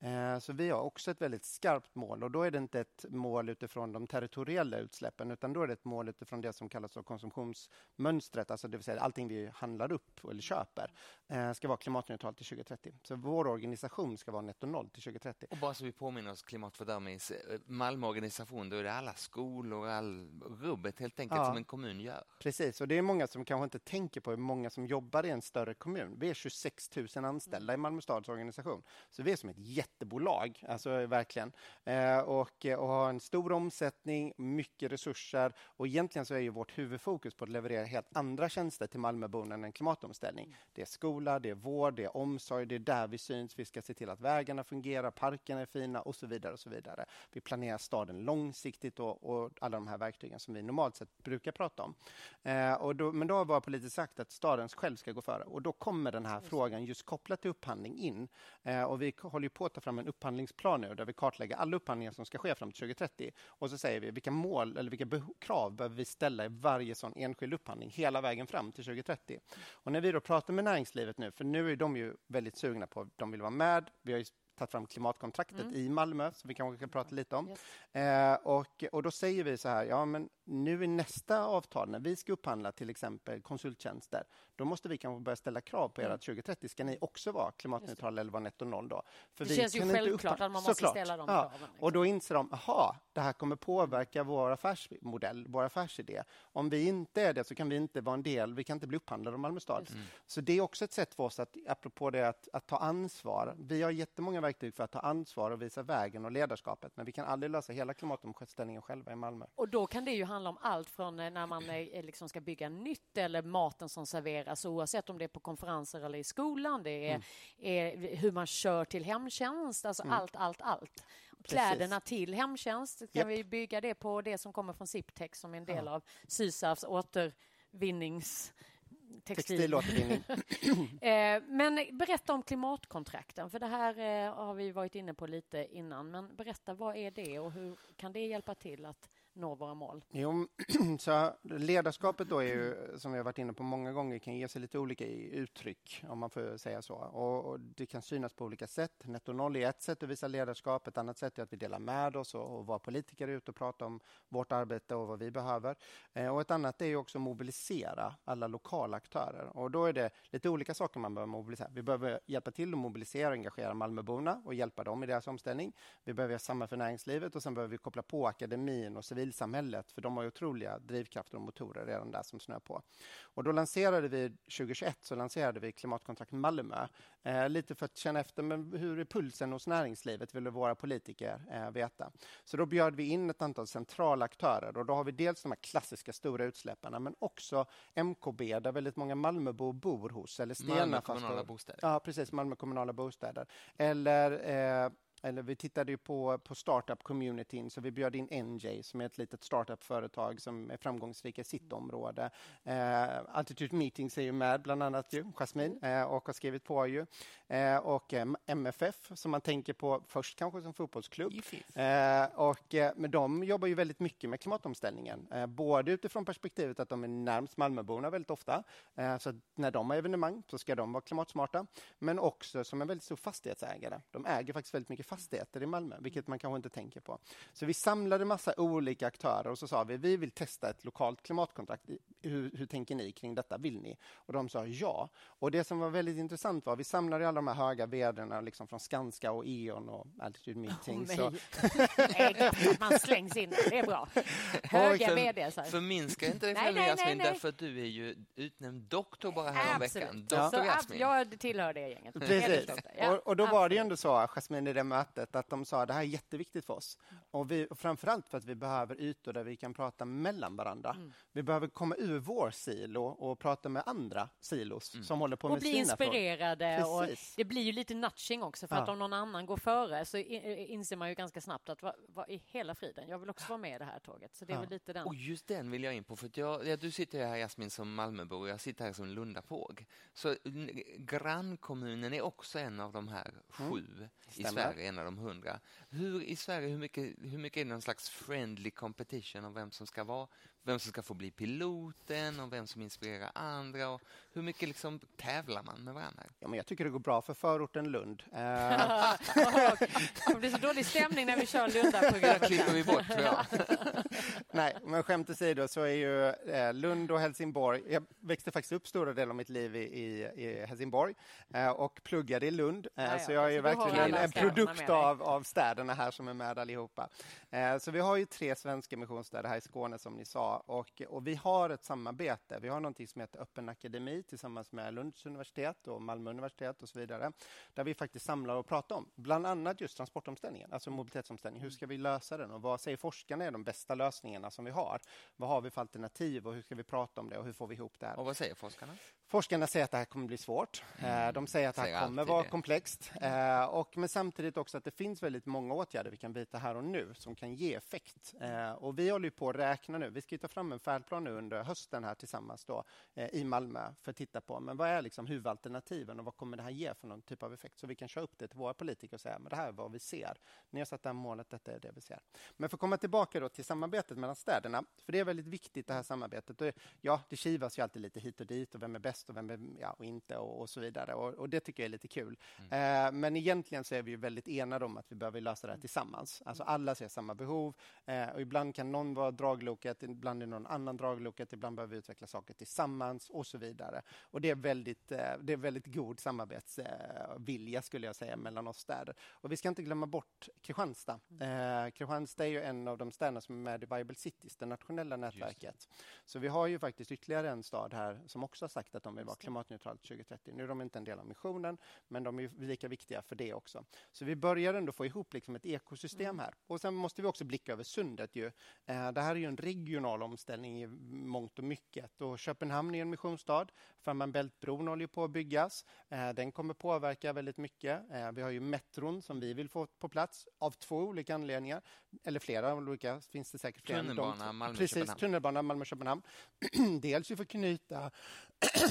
Eh, så vi har också ett väldigt skarpt mål och då är det inte ett mål utifrån de territoriella utsläppen utan då är det ett mål utifrån det som kallas för konsumtionsmönstret, alltså det vill säga allting vi handlar upp eller köper eh, ska vara klimatneutralt till 2030. Så vår organisation ska vara netto noll till 2030. Och bara så vi påminner oss Klimat för Dummies, eh, Malmö organisation, då är det alla skolor, all rubbet helt enkelt ja, som en kommun gör. Precis, och det är många som kanske inte tänker på hur många som jobbar i en större kommun. Vi är 26 000 anställda i Malmö stads organisation, så vi är som ett jättebolag, alltså verkligen. Eh, och, och har en stor omsättning, mycket resurser och egentligen så är ju vårt huvudfokus på att leverera helt andra tjänster till Malmöborna än en klimatomställning. Det är skola, det är vård, det är omsorg, det är där vi syns. Vi ska se till att vägarna fungerar, parkerna är fina och så vidare. och så vidare. Vi planerar staden långsiktigt och, och alla de här verktygen som vi normalt sett brukar prata om. Eh, då, men då har våra politiker sagt att staden själv ska gå före och då kommer den här frågan just kopplat till upphandling in. Eh, och vi håller på att ta fram en upphandlingsplan nu där vi kartlägger alla upphandlingar som ska ske fram till 2030 och så säger vi vilka mål eller vilka krav behöver vi ställa i varje sån enskild upphandling hela vägen fram till 2030. Och när vi då pratar med näringslivet nu, för nu är de ju väldigt sugna på, de vill vara med. Vi har tagit fram klimatkontraktet mm. i Malmö, som vi kanske kan prata lite om. Yes. Eh, och, och då säger vi så här, ja men nu i nästa avtal, när vi ska upphandla till exempel konsulttjänster, då måste vi kanske börja ställa krav på er att 2030 ska ni också vara klimatneutrala eller vara netto noll då. För det känns ju självklart att man måste Såklart. ställa de kraven. Liksom. Och då inser de, aha, det här kommer påverka vår affärsmodell, vår affärsidé. Om vi inte är det så kan vi inte vara en del, vi kan inte bli upphandlade av Malmö stad. Mm. Så det är också ett sätt för oss att, apropå det, att, att ta ansvar. Vi har jättemånga verktyg för att ta ansvar och visa vägen och ledarskapet, men vi kan aldrig lösa hela klimatomställningen själva i Malmö. Och då kan det ju handla om allt från eh, när man eh, liksom ska bygga nytt eller maten som serveras oavsett om det är på konferenser eller i skolan. Det är, mm. är hur man kör till hemtjänst, alltså mm. allt, allt, allt. Kläderna Precis. till hemtjänst, kan yep. vi bygga det på det som kommer från Siptex som är en del ja. av Sysavs återvinnings textilåtervinning. [LAUGHS] [CLEARS THROAT] eh, men berätta om klimatkontrakten, för det här eh, har vi varit inne på lite innan. Men berätta, vad är det och hur kan det hjälpa till att nå våra mål? Jo, [CLEARS THROAT] så ledarskapet då är ju, som vi har varit inne på många gånger, kan ge sig lite olika uttryck, om man får säga så. Och, och det kan synas på olika sätt. Netto noll är ett sätt att visa ledarskap, ett annat sätt är att vi delar med oss och, och våra politiker ute och pratar om vårt arbete och vad vi behöver. Eh, och ett annat är ju också att mobilisera alla lokala aktörer. Och då är det lite olika saker man behöver mobilisera. Vi behöver hjälpa till att mobilisera och engagera Malmöborna och hjälpa dem i deras omställning. Vi behöver göra samma för näringslivet och sen behöver vi koppla på akademin och civil civilsamhället, för de har ju otroliga drivkrafter och motorer redan där som snör på. Och då lanserade vi 2021 så lanserade vi Klimatkontrakt Malmö, eh, lite för att känna efter men hur är pulsen hos näringslivet, ville våra politiker eh, veta. Så då bjöd vi in ett antal centrala aktörer och då har vi dels de här klassiska stora utsläpparna men också MKB där väldigt många Malmöbor bor hos. Eller Stena Malmö kommunala bostäder. Ja, precis, Malmö kommunala bostäder. Eller eh, eller vi tittade ju på, på startup-communityn, så vi bjöd in NJ som är ett litet startup-företag som är framgångsrika i sitt område. Eh, Altitude Meetings är ju med, bland annat ju, Jasmine, eh, och har skrivit på ju. Eh, och eh, MFF, som man tänker på först kanske som fotbollsklubb. Eh, och, eh, men de jobbar ju väldigt mycket med klimatomställningen, både utifrån perspektivet att de är närmst Malmöborna väldigt ofta, så när de har evenemang så ska de vara klimatsmarta, men också som en väldigt stor fastighetsägare. De äger faktiskt väldigt mycket fastigheter i Malmö, vilket man kanske inte tänker på. Så vi samlade massa olika aktörer och så sa vi, vi vill testa ett lokalt klimatkontrakt. Hur, hur tänker ni kring detta? Vill ni? Och de sa ja. Och det som var väldigt intressant var, vi samlade alla de här höga vdarna liksom från Skanska och E.ON och Altitude Meetings. Oh, så... [LAUGHS] man slängs in det är bra. Höga vd. Förminska inte dig själv Jasmin, därför att du är ju utnämnd doktor bara här veckan. Doktor ja. Jag tillhör det gänget. Precis. Ja, och, och, då var det ju ändå så, Jasmin, i det mötet, att de sa det här är jätteviktigt för oss. Och, vi, och framförallt för att vi behöver ytor där vi kan prata mellan varandra. Mm. Vi behöver komma ur vår silo och prata med andra silos mm. som håller på och med sina frågor. Och bli inspirerade. Och det blir ju lite nudging också, för ja. att om någon annan går före så inser man ju ganska snabbt att vad, vad i hela friden, jag vill också vara med i det här tåget. Så det är ja. väl lite den. Och just den vill jag in på, för jag, ja, du sitter här Jasmin som Malmöbo och jag sitter här som Lundapåg. Så grannkommunen är också en av de här mm. sju mm. i Sverige, en av de hundra. Hur i Sverige, hur mycket, hur mycket är det någon slags friendly competition om vem som ska vara vem som ska få bli piloten och vem som inspirerar andra. Och hur mycket liksom tävlar man med varandra? Ja, men jag tycker det går bra för förorten Lund. Uh... [LAUGHS] det blir så dålig stämning när vi kör Lunda-programmet. Det klipper vi bort, tror jag. [LAUGHS] Nej, men skämt åsido så är ju eh, Lund och Helsingborg... Jag växte faktiskt upp stora delar av mitt liv i, i, i Helsingborg eh, och pluggade i Lund. Eh, ja, så jag är ju verkligen en, en produkt av, av städerna här som är med allihopa. Eh, så vi har ju tre svenska missionsstäder här i Skåne som ni sa och, och vi har ett samarbete. Vi har något som heter Öppen akademi tillsammans med Lunds universitet och Malmö universitet och så vidare, där vi faktiskt samlar och pratar om bland annat just transportomställningen, alltså mobilitetsomställningen. Hur ska vi lösa den och vad säger forskarna är de bästa lösningarna som vi har? Vad har vi för alternativ och hur ska vi prata om det och hur får vi ihop det här? Och vad säger forskarna? Forskarna säger att det här kommer bli svårt. Mm. De säger att det här kommer vara det. komplext. Eh, och, men samtidigt också att det finns väldigt många åtgärder vi kan vidta här och nu som kan ge effekt. Eh, och vi håller på att räkna nu. Vi ska ta fram en färdplan nu under hösten här tillsammans då, i Malmö för att titta på men vad är liksom huvudalternativen och vad kommer det här ge för någon typ av effekt? Så vi kan köra upp det till våra politiker och säga men det här är vad vi ser. Ni har satt det här målet, detta är det vi ser. Men för att komma tillbaka då till samarbetet mellan städerna, för det är väldigt viktigt det här samarbetet. Ja, det kivas ju alltid lite hit och dit och vem är bäst bäst och vem är, ja, och inte och, och så vidare. Och, och, det tycker jag är lite kul. Mm. Eh, men egentligen så är vi väldigt enade om att vi behöver lösa det här tillsammans. Alltså alla ser samma behov eh, och ibland kan någon vara dragloket, ibland är någon annan dragloket, ibland behöver vi utveckla saker tillsammans och så vidare. Och det är väldigt, eh, det är väldigt god samarbetsvilja skulle jag säga mellan oss städer. Och vi ska inte glömma bort Kristianstad. Eh, Kristianstad är ju en av de städerna som är med i Bible Cities, det nationella nätverket. Så vi har ju faktiskt ytterligare en stad här som också har sagt att de vill vara klimatneutralt 2030. Nu är de inte en del av missionen, men de är lika viktiga för det också. Så vi börjar ändå få ihop liksom ett ekosystem mm. här. Och sen måste vi också blicka över sundet. Ju. Eh, det här är ju en regional omställning i mångt och mycket. Och Köpenhamn är en missionsstad. Fehmarn Bält-bron håller på att byggas. Eh, den kommer påverka väldigt mycket. Eh, vi har ju metron som vi vill få på plats av två olika anledningar. Eller flera olika, finns det säkert fler. Tunnelbana, Malmö-Köpenhamn. Precis, tunnelbana Malmö-Köpenhamn. [CLEARS THROAT] Dels för att knyta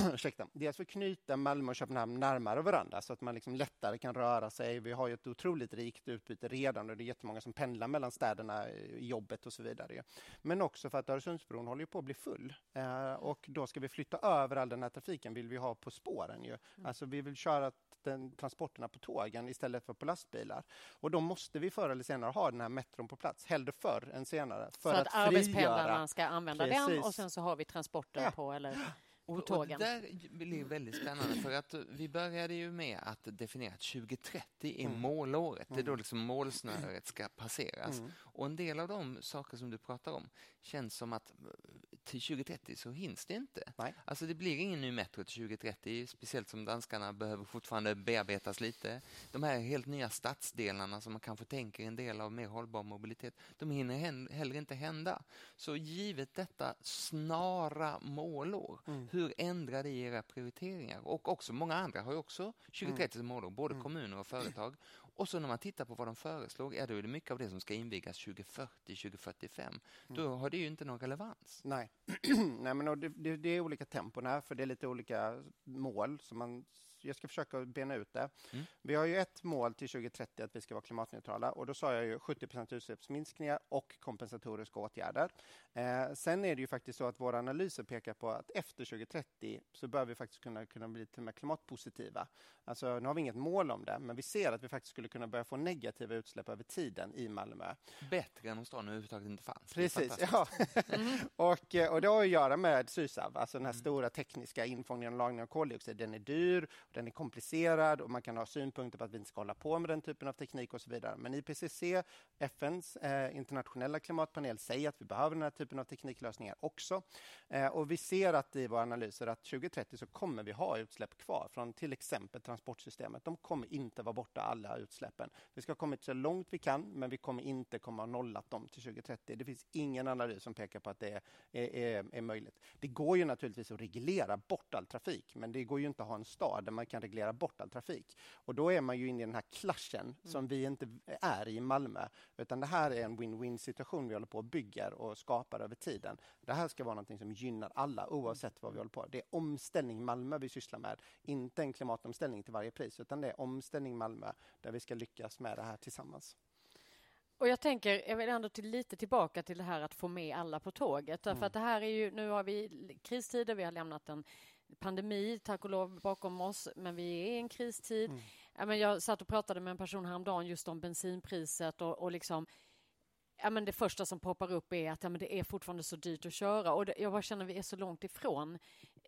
[CLEARS THROAT] ursäkta, dels för att knyta Malmö och Köpenhamn närmare varandra så att man liksom lättare kan röra sig. Vi har ju ett otroligt rikt utbyte redan och det är jättemånga som pendlar mellan städerna i jobbet och så vidare. Men också för att Öresundsbron håller på att bli full eh, och då ska vi flytta över all den här trafiken vill vi ha på spåren. Ju. Mm. Alltså vi vill köra den, transporterna på tågen istället för på lastbilar. Och då måste vi förr eller senare ha den här metron på plats, hellre förr än senare. För så att, att arbetspendlarna ska använda Precis. den och sen så har vi transporten ja. på eller och, och det där blir väldigt spännande för att vi började ju med att definiera att 2030 är mm. målåret. Det är då mm. liksom målsnöret ska passeras. Mm. Och en del av de saker som du pratar om känns som att till 2030 så hinns det inte. Nej. Alltså det blir ingen ny metro till 2030, speciellt som danskarna behöver fortfarande bearbetas lite. De här helt nya stadsdelarna som man kanske tänker en del av mer hållbar mobilitet, de hinner heller inte hända. Så givet detta snara målår, mm. Hur ändrar det era prioriteringar? Och också många andra har ju också 2030 som målår, både mm. kommuner och företag. Och så när man tittar på vad de föreslog, ja, då är det mycket av det som ska invigas 2040, 2045. Mm. Då har det ju inte någon relevans. Nej, [CLEARS THROAT] Nej men det, det, det, är olika tempon här, för det är lite olika mål som man jag ska försöka bena ut det. Mm. Vi har ju ett mål till 2030 att vi ska vara klimatneutrala och då sa jag ju 70 utsläppsminskningar och kompensatoriska åtgärder. Eh, sen är det ju faktiskt så att våra analyser pekar på att efter 2030 så bör vi faktiskt kunna, kunna bli till och med klimatpositiva. Alltså, nu har vi inget mål om det, men vi ser att vi faktiskt skulle kunna börja få negativa utsläpp över tiden i Malmö. Bättre än om stan överhuvudtaget inte fanns. Precis, ja. Mm. [LAUGHS] och, eh, och det har att göra med Sysav, alltså den här mm. stora tekniska infångningen och lagringen av koldioxid. Den är dyr, den är komplicerad och man kan ha synpunkter på att vi inte ska hålla på med den typen av teknik och så vidare. Men IPCC, FNs eh, internationella klimatpanel, säger att vi behöver den här typen av tekniklösningar också. Eh, och vi ser att i våra analyser att 2030 så kommer vi ha utsläpp kvar från till exempel transportsystemet. De kommer inte vara borta alla utsläppen. Vi ska ha kommit så långt vi kan, men vi kommer inte komma ha nollat dem till 2030. Det finns ingen analys som pekar på att det är, är, är möjligt. Det går ju naturligtvis att reglera bort all trafik, men det går ju inte att ha en stad där man kan reglera bort all trafik. Och då är man ju inne i den här klaschen mm. som vi inte är i Malmö, utan det här är en win-win situation vi håller på och bygger och skapar över tiden. Det här ska vara något som gynnar alla oavsett vad vi håller på. Det är omställning Malmö vi sysslar med, inte en klimatomställning till varje pris, utan det är omställning Malmö där vi ska lyckas med det här tillsammans. Och jag tänker, jag vill ändå till, lite tillbaka till det här att få med alla på tåget. Mm. För att det här är ju, nu har vi kristider, vi har lämnat en pandemi, tack och lov, bakom oss, men vi är i en kristid. Mm. Jag satt och pratade med en person häromdagen just om bensinpriset och, och liksom Ja, men det första som poppar upp är att ja, men det är fortfarande så dyrt att köra. Och det, jag bara känner att vi är så långt ifrån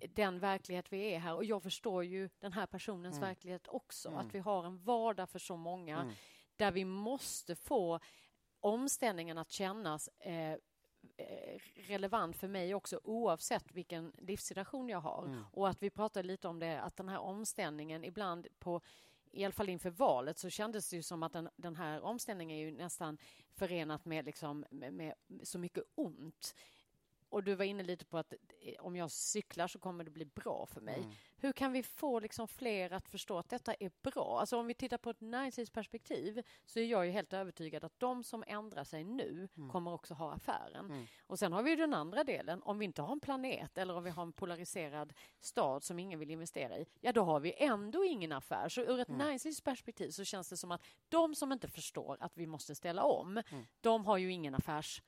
den verklighet vi är här. Och jag förstår ju den här personens mm. verklighet också. Mm. Att vi har en vardag för så många mm. där vi måste få omställningen att kännas eh relevant för mig också oavsett vilken livssituation jag har. Mm. Och att vi pratade lite om det, att den här omställningen ibland på i alla fall inför valet så kändes det ju som att den, den här omställningen är ju nästan förenat med, liksom, med, med så mycket ont. Och du var inne lite på att eh, om jag cyklar så kommer det bli bra för mig. Mm. Hur kan vi få liksom fler att förstå att detta är bra? Alltså om vi tittar på ett näringslivsperspektiv så är jag ju helt övertygad att de som ändrar sig nu mm. kommer också ha affären. Mm. Och sen har vi den andra delen. Om vi inte har en planet eller om vi har en polariserad stad som ingen vill investera i, ja då har vi ändå ingen affär. Så ur ett mm. näringslivsperspektiv så känns det som att de som inte förstår att vi måste ställa om, mm. de har ju ingen affärs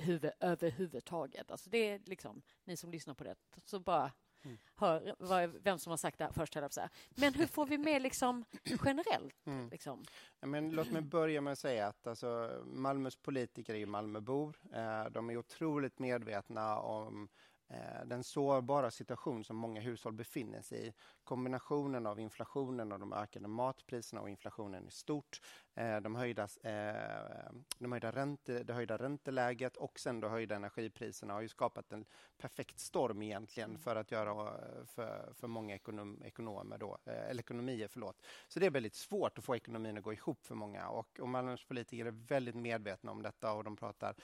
huvud överhuvudtaget. Alltså det är liksom, ni som lyssnar på det, så bara mm. hör vad, vem som har sagt det här först. Här, Men hur får vi med liksom generellt? [CLEARS THROAT] Mm. Liksom? Ja, men låt mig börja med att säga att alltså, Malmös politiker är ju Malmöbor. Eh, de är otroligt medvetna om den sårbara situation som många hushåll befinner sig i. Kombinationen av inflationen och de ökade matpriserna och inflationen i stort. Eh, de höjda, eh, de höjda ränte, det höjda ränteläget och sen de höjda energipriserna har ju skapat en perfekt storm egentligen för att göra för, för många ekonom, ekonomer då, eller ekonomier. Förlåt. Så det är väldigt svårt att få ekonomin att gå ihop för många och, och Malmös politiker är väldigt medvetna om detta och de pratar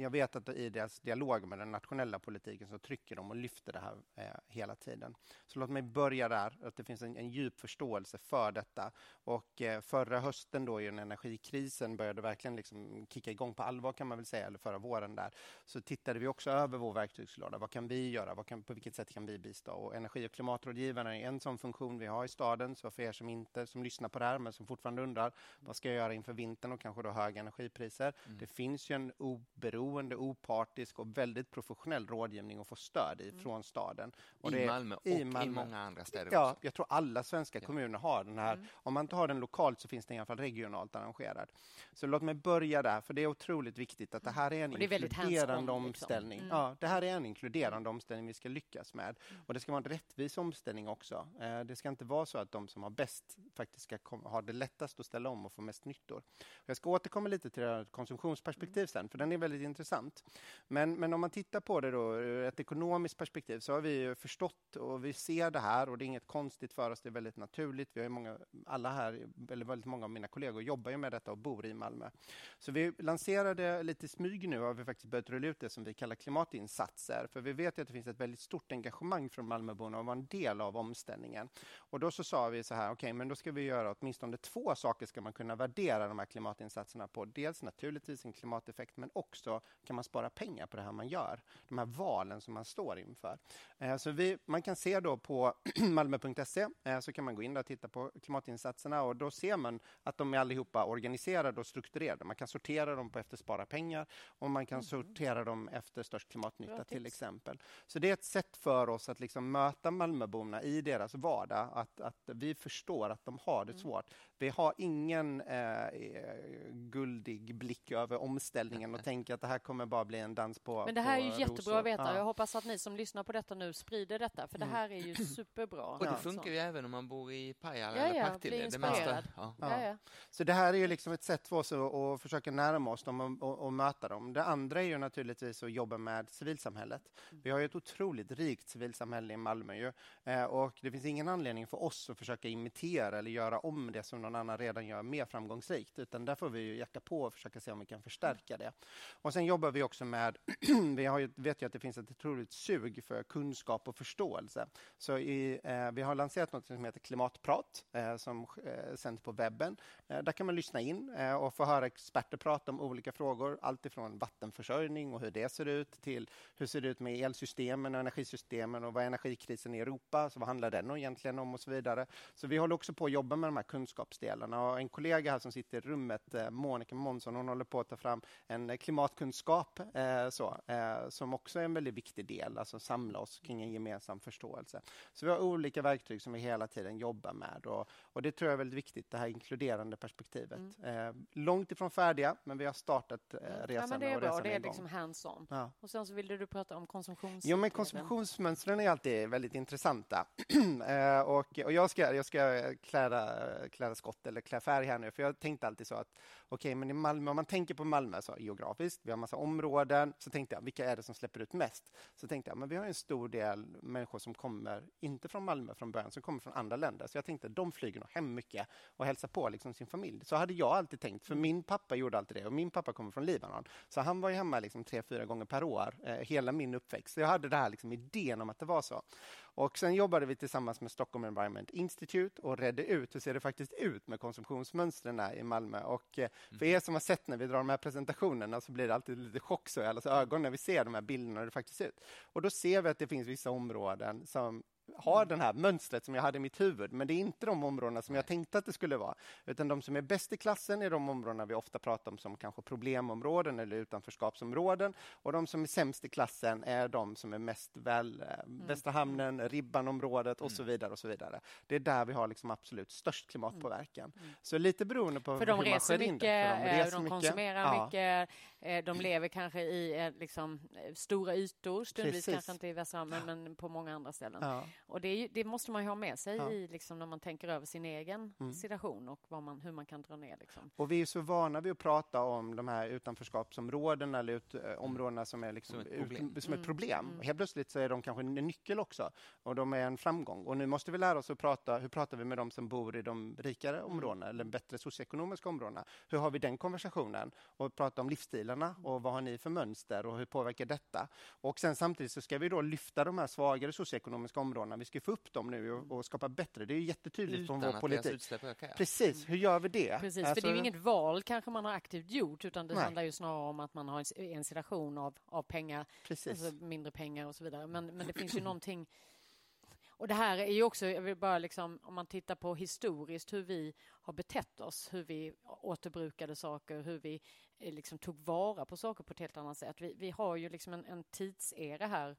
jag vet att i deras dialog med den nationella politiken så trycker de och lyfter det här eh, hela tiden. Så låt mig börja där, att det finns en, en djup förståelse för detta. Och eh, förra hösten då, när energikrisen började verkligen liksom kicka igång på allvar kan man väl säga, eller förra våren där, så tittade vi också över vår verktygslåda. Vad kan vi göra? Vad kan, på vilket sätt kan vi bistå? Och energi och klimatrådgivarna är en sån funktion vi har i staden. Så för er som inte som lyssnar på det här, men som fortfarande undrar, vad ska jag göra inför vintern och kanske då höga energipriser? Mm. Det finns ju en oberoende oberoende, opartisk och väldigt professionell rådgivning och få stöd i mm. från staden. Och I Malmö och i, Malmö. i många andra städer Ja, jag tror alla svenska kommuner har den här. Mm. Om man inte har den lokalt så finns den i alla fall regionalt arrangerad. Så låt mig börja där, för det är otroligt viktigt att det här är en är inkluderande liksom. omställning. Mm. Ja, det här är en inkluderande omställning vi ska lyckas med. Mm. Och det ska vara en rättvis omställning också. Eh, det ska inte vara så att de som har bäst faktiskt ska ha det lättast att ställa om och få mest nyttor. Jag ska återkomma lite till konsumtionsperspektiv sen, för den är väldigt intressant. Men, men om man tittar på det då ur ett ekonomiskt perspektiv så har vi förstått och vi ser det här och det är inget konstigt för oss, det är väldigt naturligt. Vi har många, alla här, eller väldigt många av mina kollegor jobbar ju med detta och bor i Malmö. Så vi lanserade lite smyg nu har vi faktiskt börjat rulla ut det som vi kallar klimatinsatser. För vi vet att det finns ett väldigt stort engagemang från Malmöborna att vara en del av omställningen. Och då så sa vi så här, okej, okay, men då ska vi göra åtminstone två saker ska man kunna värdera de här klimatinsatserna på. Dels naturligtvis en klimateffekt, men också kan man spara pengar på det här man gör. De här valen som man står inför. Eh, så vi, man kan se då på [CLEARS THROAT] malmö.se eh, så kan man gå in och titta på klimatinsatserna och då ser man att de är allihopa organiserade och strukturerade. Man kan sortera dem på efter spara pengar och man kan mm. sortera dem efter störst klimatnytta till exempel. Så det är ett sätt för oss att liksom möta Malmöborna i deras vardag, att, att vi förstår att de har det mm. svårt. Vi har ingen eh, guldig blick över omställningen och tänker att det här kommer bara bli en dans på Men det här är ju jättebra att veta. Ja. Jag hoppas att ni som lyssnar på detta nu sprider detta, för det mm. här är ju [CLEARS THROAT] superbra. Och det funkar ju även om man bor i Pajala ja, eller Partille. Ja, bli inspirerad. Ja. Ja. Så det här är ju liksom ett sätt för oss att, att försöka närma oss dem och, och, och, möta dem. Det andra är ju naturligtvis att jobba med civilsamhället. Vi har ju ett otroligt rikt civilsamhälle i Malmö ju, eh, och det finns ingen anledning för oss att försöka imitera eller göra om det som någon annan redan gör mer framgångsrikt, utan där får vi ju jacka på och försöka se om vi kan förstärka det. Och sen jobbar vi också med, [CLEARS THROAT] vi har ju, vet ju att det finns ett otroligt sug för kunskap och förståelse. Så i, eh, vi har lanserat något som heter Klimatprat eh, som eh, sänds på webben. Eh, där kan man lyssna in eh, och få höra experter prata om olika frågor, allt ifrån vattenförsörjning och hur det ser ut till hur ser det ut med elsystemen och energisystemen och vad är energikrisen i Europa, så vad handlar den egentligen om och så vidare. Så vi håller också på att jobba med de här kunskaps kunskapsdelarna och en kollega här som sitter i rummet, eh, Monica Månsson, hon håller på att ta fram en klimatkunskap så, som också är en väldigt viktig del, alltså samla oss kring en gemensam förståelse. Så vi har olika verktyg som vi hela tiden jobbar med och, och det tror jag är väldigt viktigt, det här inkluderande perspektivet. Mm. Eh, långt ifrån färdiga, men vi har startat eh, resan. Ja, men det är bra, det är liksom hands-on. Ja. Och sen så ville du prata om konsumtionsmönstren. Jo, men konsumtionsmönstren är alltid väldigt intressanta. [CLEARS THROAT] eh, och, och jag ska, jag ska kläda, kläda skott eller klä färg här nu, för jag tänkte alltid så att okej, okay, men i Malmö, om man tänker på Malmö så geografiskt, vi har massa områden, så tänkte jag, vilka är det som släpper ut mest? Så tänkte jag, men vi har en stor del människor som kommer, inte från Malmö från början, som kommer från andra länder. Så jag tänkte, de flyger nog hem mycket och hälsar på liksom sin familj. Så hade jag alltid tänkt, för min pappa gjorde alltid det och min pappa kommer från Libanon. Så han var ju hemma liksom tre, fyra gånger per år, eh, hela min uppväxt. Så jag hade det här liksom idén om att det var så. Och sen jobbade vi tillsammans med Stockholm Environment Institute och redde ut hur ser det faktiskt ut med konsumtionsmönstren i Malmö. Och eh, för er som har sett när vi drar de här presentationerna så blir det alltid lite chock så i allas ögon när vi ser de här bilderna hur det faktiskt ser ut. Och då ser vi att det finns vissa områden som har det här mönstret som jag hade i mitt huvud, men det är inte de områdena som jag tänkte att det skulle vara. Utan de som är bäst i klassen är de områdena vi ofta pratar om som kanske problemområden eller utanförskapsområden. Och de som är sämst i klassen är de som är mest väl, eh, mm. bästa hamnen, Ribbanområdet och mm. så vidare. och så vidare. Det är där vi har liksom absolut störst klimatpåverkan. Mm. mm. Så lite beroende på för hur man skär in det. För de eh, reser de konsumerar mycket. mycket. Eh, de lever kanske i liksom, stora ytor, stundvis Precis. kanske inte i Västra men, men på många andra ställen. Ja. Och det, det, måste man ju ha med sig ja. i, liksom, när man tänker över sin egen mm. situation och man, hur man kan dra ner. Liksom. Och vi är så vana vid att prata om de här utanförskapsområdena eller ut, äh, områdena som är liksom, som ett problem. Ut, som ett problem. Mm. Helt plötsligt så är de kanske en nyckel också och de är en framgång. Och nu måste vi lära oss att prata, hur pratar vi med de som bor i de rikare mm. områdena eller bättre socioekonomiska områdena? Hur har vi den konversationen? Och prata om livsstilarna och vad har ni för mönster och hur påverkar detta? Och sen samtidigt så ska vi då lyfta de här svagare socioekonomiska områdena vi ska få upp dem nu och, och skapa bättre. Det är jättetydligt Utan från vår politik. Precis, hur gör vi det? Precis, alltså, för det är ju inget val kanske man har aktivt gjort utan det nej. handlar ju snarare om att man har en situation av, av pengar, Precis. Alltså mindre pengar och så vidare. Men, men det finns ju [CLEARS THROAT] någonting och det här är ju också, jag vill bara liksom, om man tittar på historiskt hur vi har betett oss, hur vi återbrukade saker, hur vi eh, liksom tog vara på saker på ett helt annat sätt. Vi, vi har ju liksom en, en tidsera här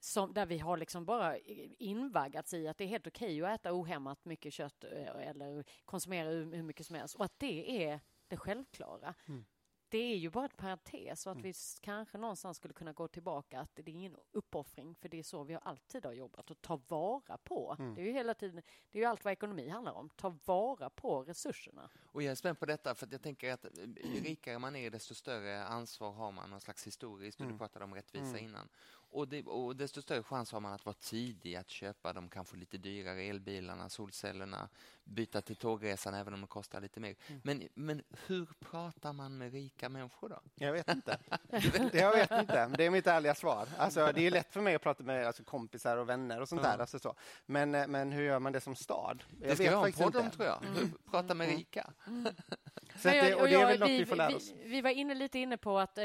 som, där vi har liksom bara eh, invaggats i att det är helt okej att äta ohämmat mycket kött eh, eller konsumera hur mycket som helst och att det är det självklara. Mm det är ju bara en parentes och att mm. vi kanske någonstans skulle kunna gå tillbaka att det är ingen uppoffring för det är så vi alltid har jobbat och ta vara på. Mm. Det är ju hela tiden, det är ju allt vad ekonomi handlar om, ta vara på resurserna. Och jag är spänd på detta för jag tänker att ju rikare man är desto större ansvar har man, någon slags historiskt, mm. du pratade om rättvisa mm. innan. Och, det, och desto större chans har man att vara tidig att köpa de kanske lite dyrare elbilarna, solcellerna, byta till tågresan även om det kostar lite mer. Mm. Men, men hur pratar man med rika människor då? Jag vet inte. [LAUGHS] jag vet inte. Det är mitt ärliga svar. Alltså, det är lätt för mig att prata med alltså, kompisar och vänner och sånt mm. där. Alltså, så. Men, men hur gör man det som stad? Jag det ska jag ha en podd om, tror jag. Mm. Prata med mm. rika. Mm. Så det, och det är väl något vi, vi får lära oss. Vi, vi, var inne lite inne på att eh,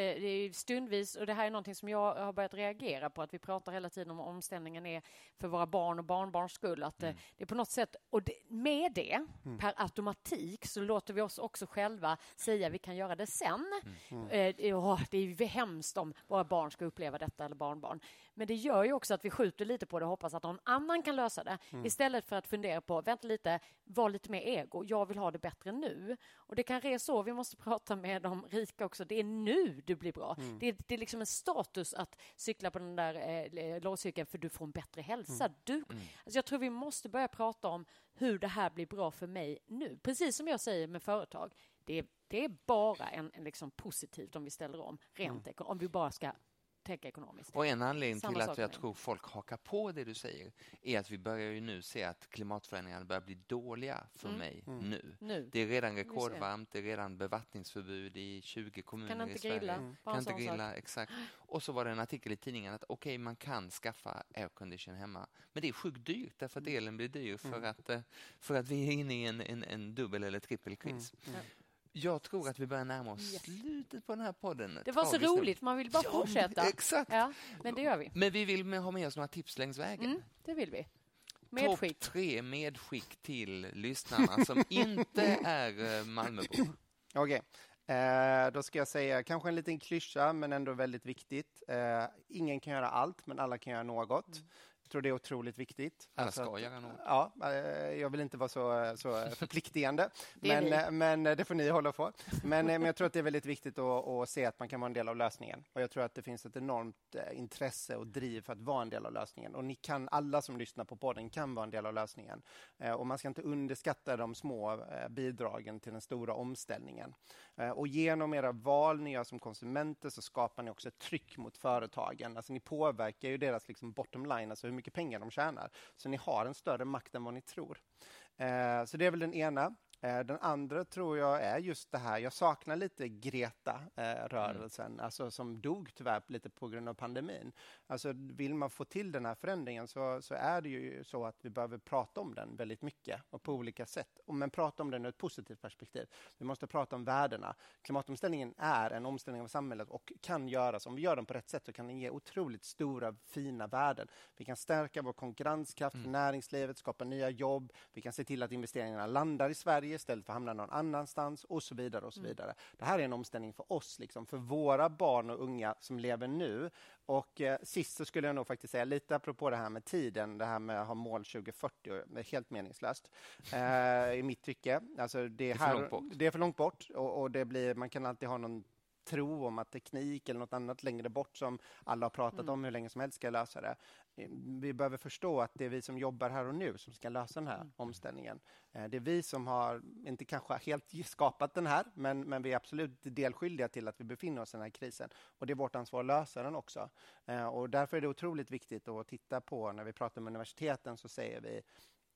stundvis, och det här är någonting som jag har börjat reagera på, att vi pratar hela tiden om omställningen är för våra barn och barnbarns skull. Att eh, mm. det är på något sätt, och det, med det, mm. per automatik, så låter vi oss också själva säga vi kan göra det sen. Mm. Eh, oh, det är hemskt om våra barn ska uppleva detta eller barnbarn. Men det gör ju också att vi skjuter lite på det och hoppas att någon annan kan lösa det. Mm. Istället för att fundera på, vänta lite, var lite mer ego. Jag vill ha det bättre nu. Och det kanske är så vi måste [LAUGHS] prata med de rika också. Det är nu du blir bra. Mm. Det, är, det är liksom en status att cykla på den där eh, låscykeln för du får en bättre hälsa. Mm. Du, mm. alltså jag tror vi måste börja prata om hur det här blir bra för mig nu. Precis som jag säger med företag. Det är, det är bara en, en liksom positivt om vi ställer om rent mm. om vi bara ska tänka ekonomiskt. Och en anledning Samma till att jag tror folk hakar på det du säger är att vi börjar ju nu se att klimatförändringarna börjar bli dåliga för mm. mig mm. Nu. nu. Det är redan rekordvarmt, det är redan bevattningsförbud i 20 kommuner kan inte i Sverige. Grilla. Mm. Kan inte grilla. Exakt. Och så var det en artikel i tidningen att okej, okay, man kan skaffa aircondition hemma, men det är sjukt dyrt därför att mm. elen blir dyr för, mm. att, eh, för att vi är inne i en, en, en dubbel eller trippelkris. Jag tror att vi börjar närma oss yes. slutet på den här podden. Det var så roligt, man vill bara ja, fortsätta. [LAUGHS] Exakt. Ja, men det gör vi. Men vi vill ha med oss några tips längs vägen. Mm, det vill vi. Medskick. Topp tre medskick till lyssnarna som [LAUGHS] inte är eh, Malmöbor. Okej. Okay. Eh, då ska jag säga kanske en liten klyscha, men ändå väldigt viktigt. Eh, ingen kan göra allt, men alla kan göra något. Mm tror det är otroligt viktigt. Alltså ska göra något. Ja, eh, jag vill inte vara så, så [LAUGHS] förpliktigande, men, eh, men det får ni hålla på. Men, eh, men jag tror att det är väldigt viktigt att, att, se att man kan vara en del av lösningen. Och jag tror att det finns ett enormt intresse och driv för att vara en del av lösningen. Och ni kan, alla som lyssnar på podden kan vara en del av lösningen. Och man ska inte underskatta de små bidragen till den stora omställningen. Och genom era val ni gör som konsumenter så skapar ni också ett tryck mot företagen. Alltså ni påverkar ju deras liksom bottom line, alltså hur mycket mycket pengar de tjänar. Så ni har en större makt än vad ni tror. Eh, så det är väl den ena. Eh, den andra tror jag är just det här, jag saknar lite Greta-rörelsen, mm. alltså som dog tyvärr lite på grund av pandemin. Alltså vill man få till den här förändringen så, så är det ju så att vi behöver prata om den väldigt mycket och på olika sätt. Men prata om den ur ett positivt perspektiv. Vi måste prata om värdena. Klimatomställningen är en omställning av samhället och kan göras, om vi gör den på rätt sätt, så kan den ge otroligt stora, fina värden. Vi kan stärka vår konkurrenskraft mm. för näringslivet, skapa nya jobb. Vi kan se till att investeringarna landar i Sverige Sverige istället för att hamna någon annanstans och så vidare. och så mm. vidare. Mm. Det här är en omställning för oss, liksom, för våra barn och unga som lever nu. Och eh, sist så skulle jag nog faktiskt säga, lite apropå det här med tiden, det här med att ha mål 2040, det är helt meningslöst eh, i mitt tycke. Alltså det, är, här, det är för långt bort och, och det blir, man kan alltid ha någon tro om att teknik eller något annat längre bort som alla har pratat mm. om hur länge som helst ska lösa det. Vi behöver förstå att det är vi som jobbar här och nu som ska lösa den här mm. omställningen. Eh, det är vi som har, inte kanske helt [LAUGHS] skapat den här, men, men vi är absolut delskyldiga till att vi befinner oss i den här krisen. Och det är vårt ansvar att lösa den också. Eh, och därför är det otroligt viktigt att titta på, när vi pratar med universiteten så säger vi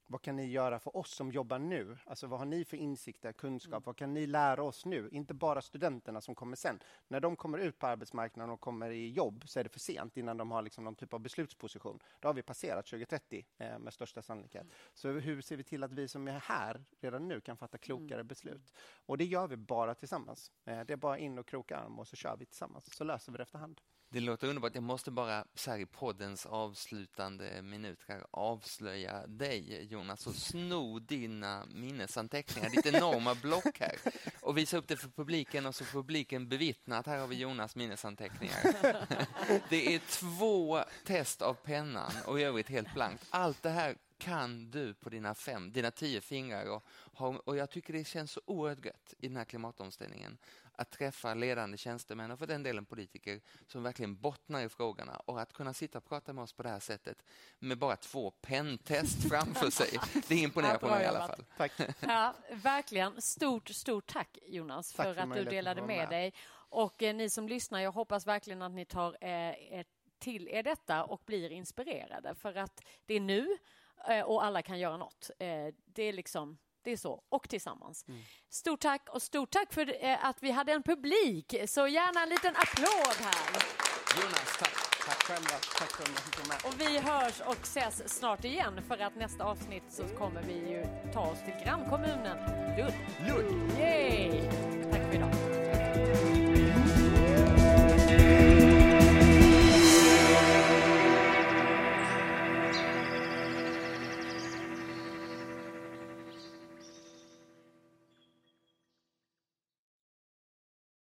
vad kan ni göra för oss som jobbar nu? Alltså vad har ni för insikter, kunskap? Mm. Vad kan ni lära oss nu? Inte bara studenterna som kommer sen. När de kommer ut på arbetsmarknaden och kommer i jobb så är det för sent innan de har liksom någon typ av beslutsposition. Då har vi passerat 2030 eh, med största sannolikhet. Mm. Så hur ser vi till att vi som är här redan nu kan fatta klokare mm. beslut? Och det gör vi bara tillsammans. Eh, det är bara in och kroka arm och så kör vi tillsammans. Så löser vi det efterhand. Det låter underbart. Jag måste bara så här i poddens avslutande minuter avslöja dig, Jonas, och sno dina minnesanteckningar, ditt enorma block här och visa upp det för publiken och så får publiken bevittna att här har vi Jonas minnesanteckningar. [LAUGHS] Det är två test av pennan och i övrigt helt blankt. Allt det här kan du på dina fem, dina tio fingrar och, och jag tycker det känns så oerhört gött i den här klimatomställningen att träffa ledande tjänstemän och för den delen politiker som verkligen bottnar i frågorna och att kunna sitta och prata med oss på det här sättet med bara två penntest framför sig. Det imponerar på mig i alla fall. Tack. [LAUGHS] Ja, verkligen. Stort, stort tack Jonas Tack för, för att du delade med med. dig. Och eh, ni som lyssnar, jag hoppas verkligen att ni tar eh, ett till er detta och blir inspirerade för att det är nu eh, och alla kan göra något. Eh, det är liksom det är så, och tillsammans. Mm. Stort tack och stort tack för eh, att vi hade en publik. Så gärna en liten applåd här. Jonas, tack. Tack själva. Tack för vara med. Och vi hörs och ses snart igen för att nästa avsnitt så kommer vi ju ta oss till grannkommunen Lund. Lund. Yay! Tack för idag.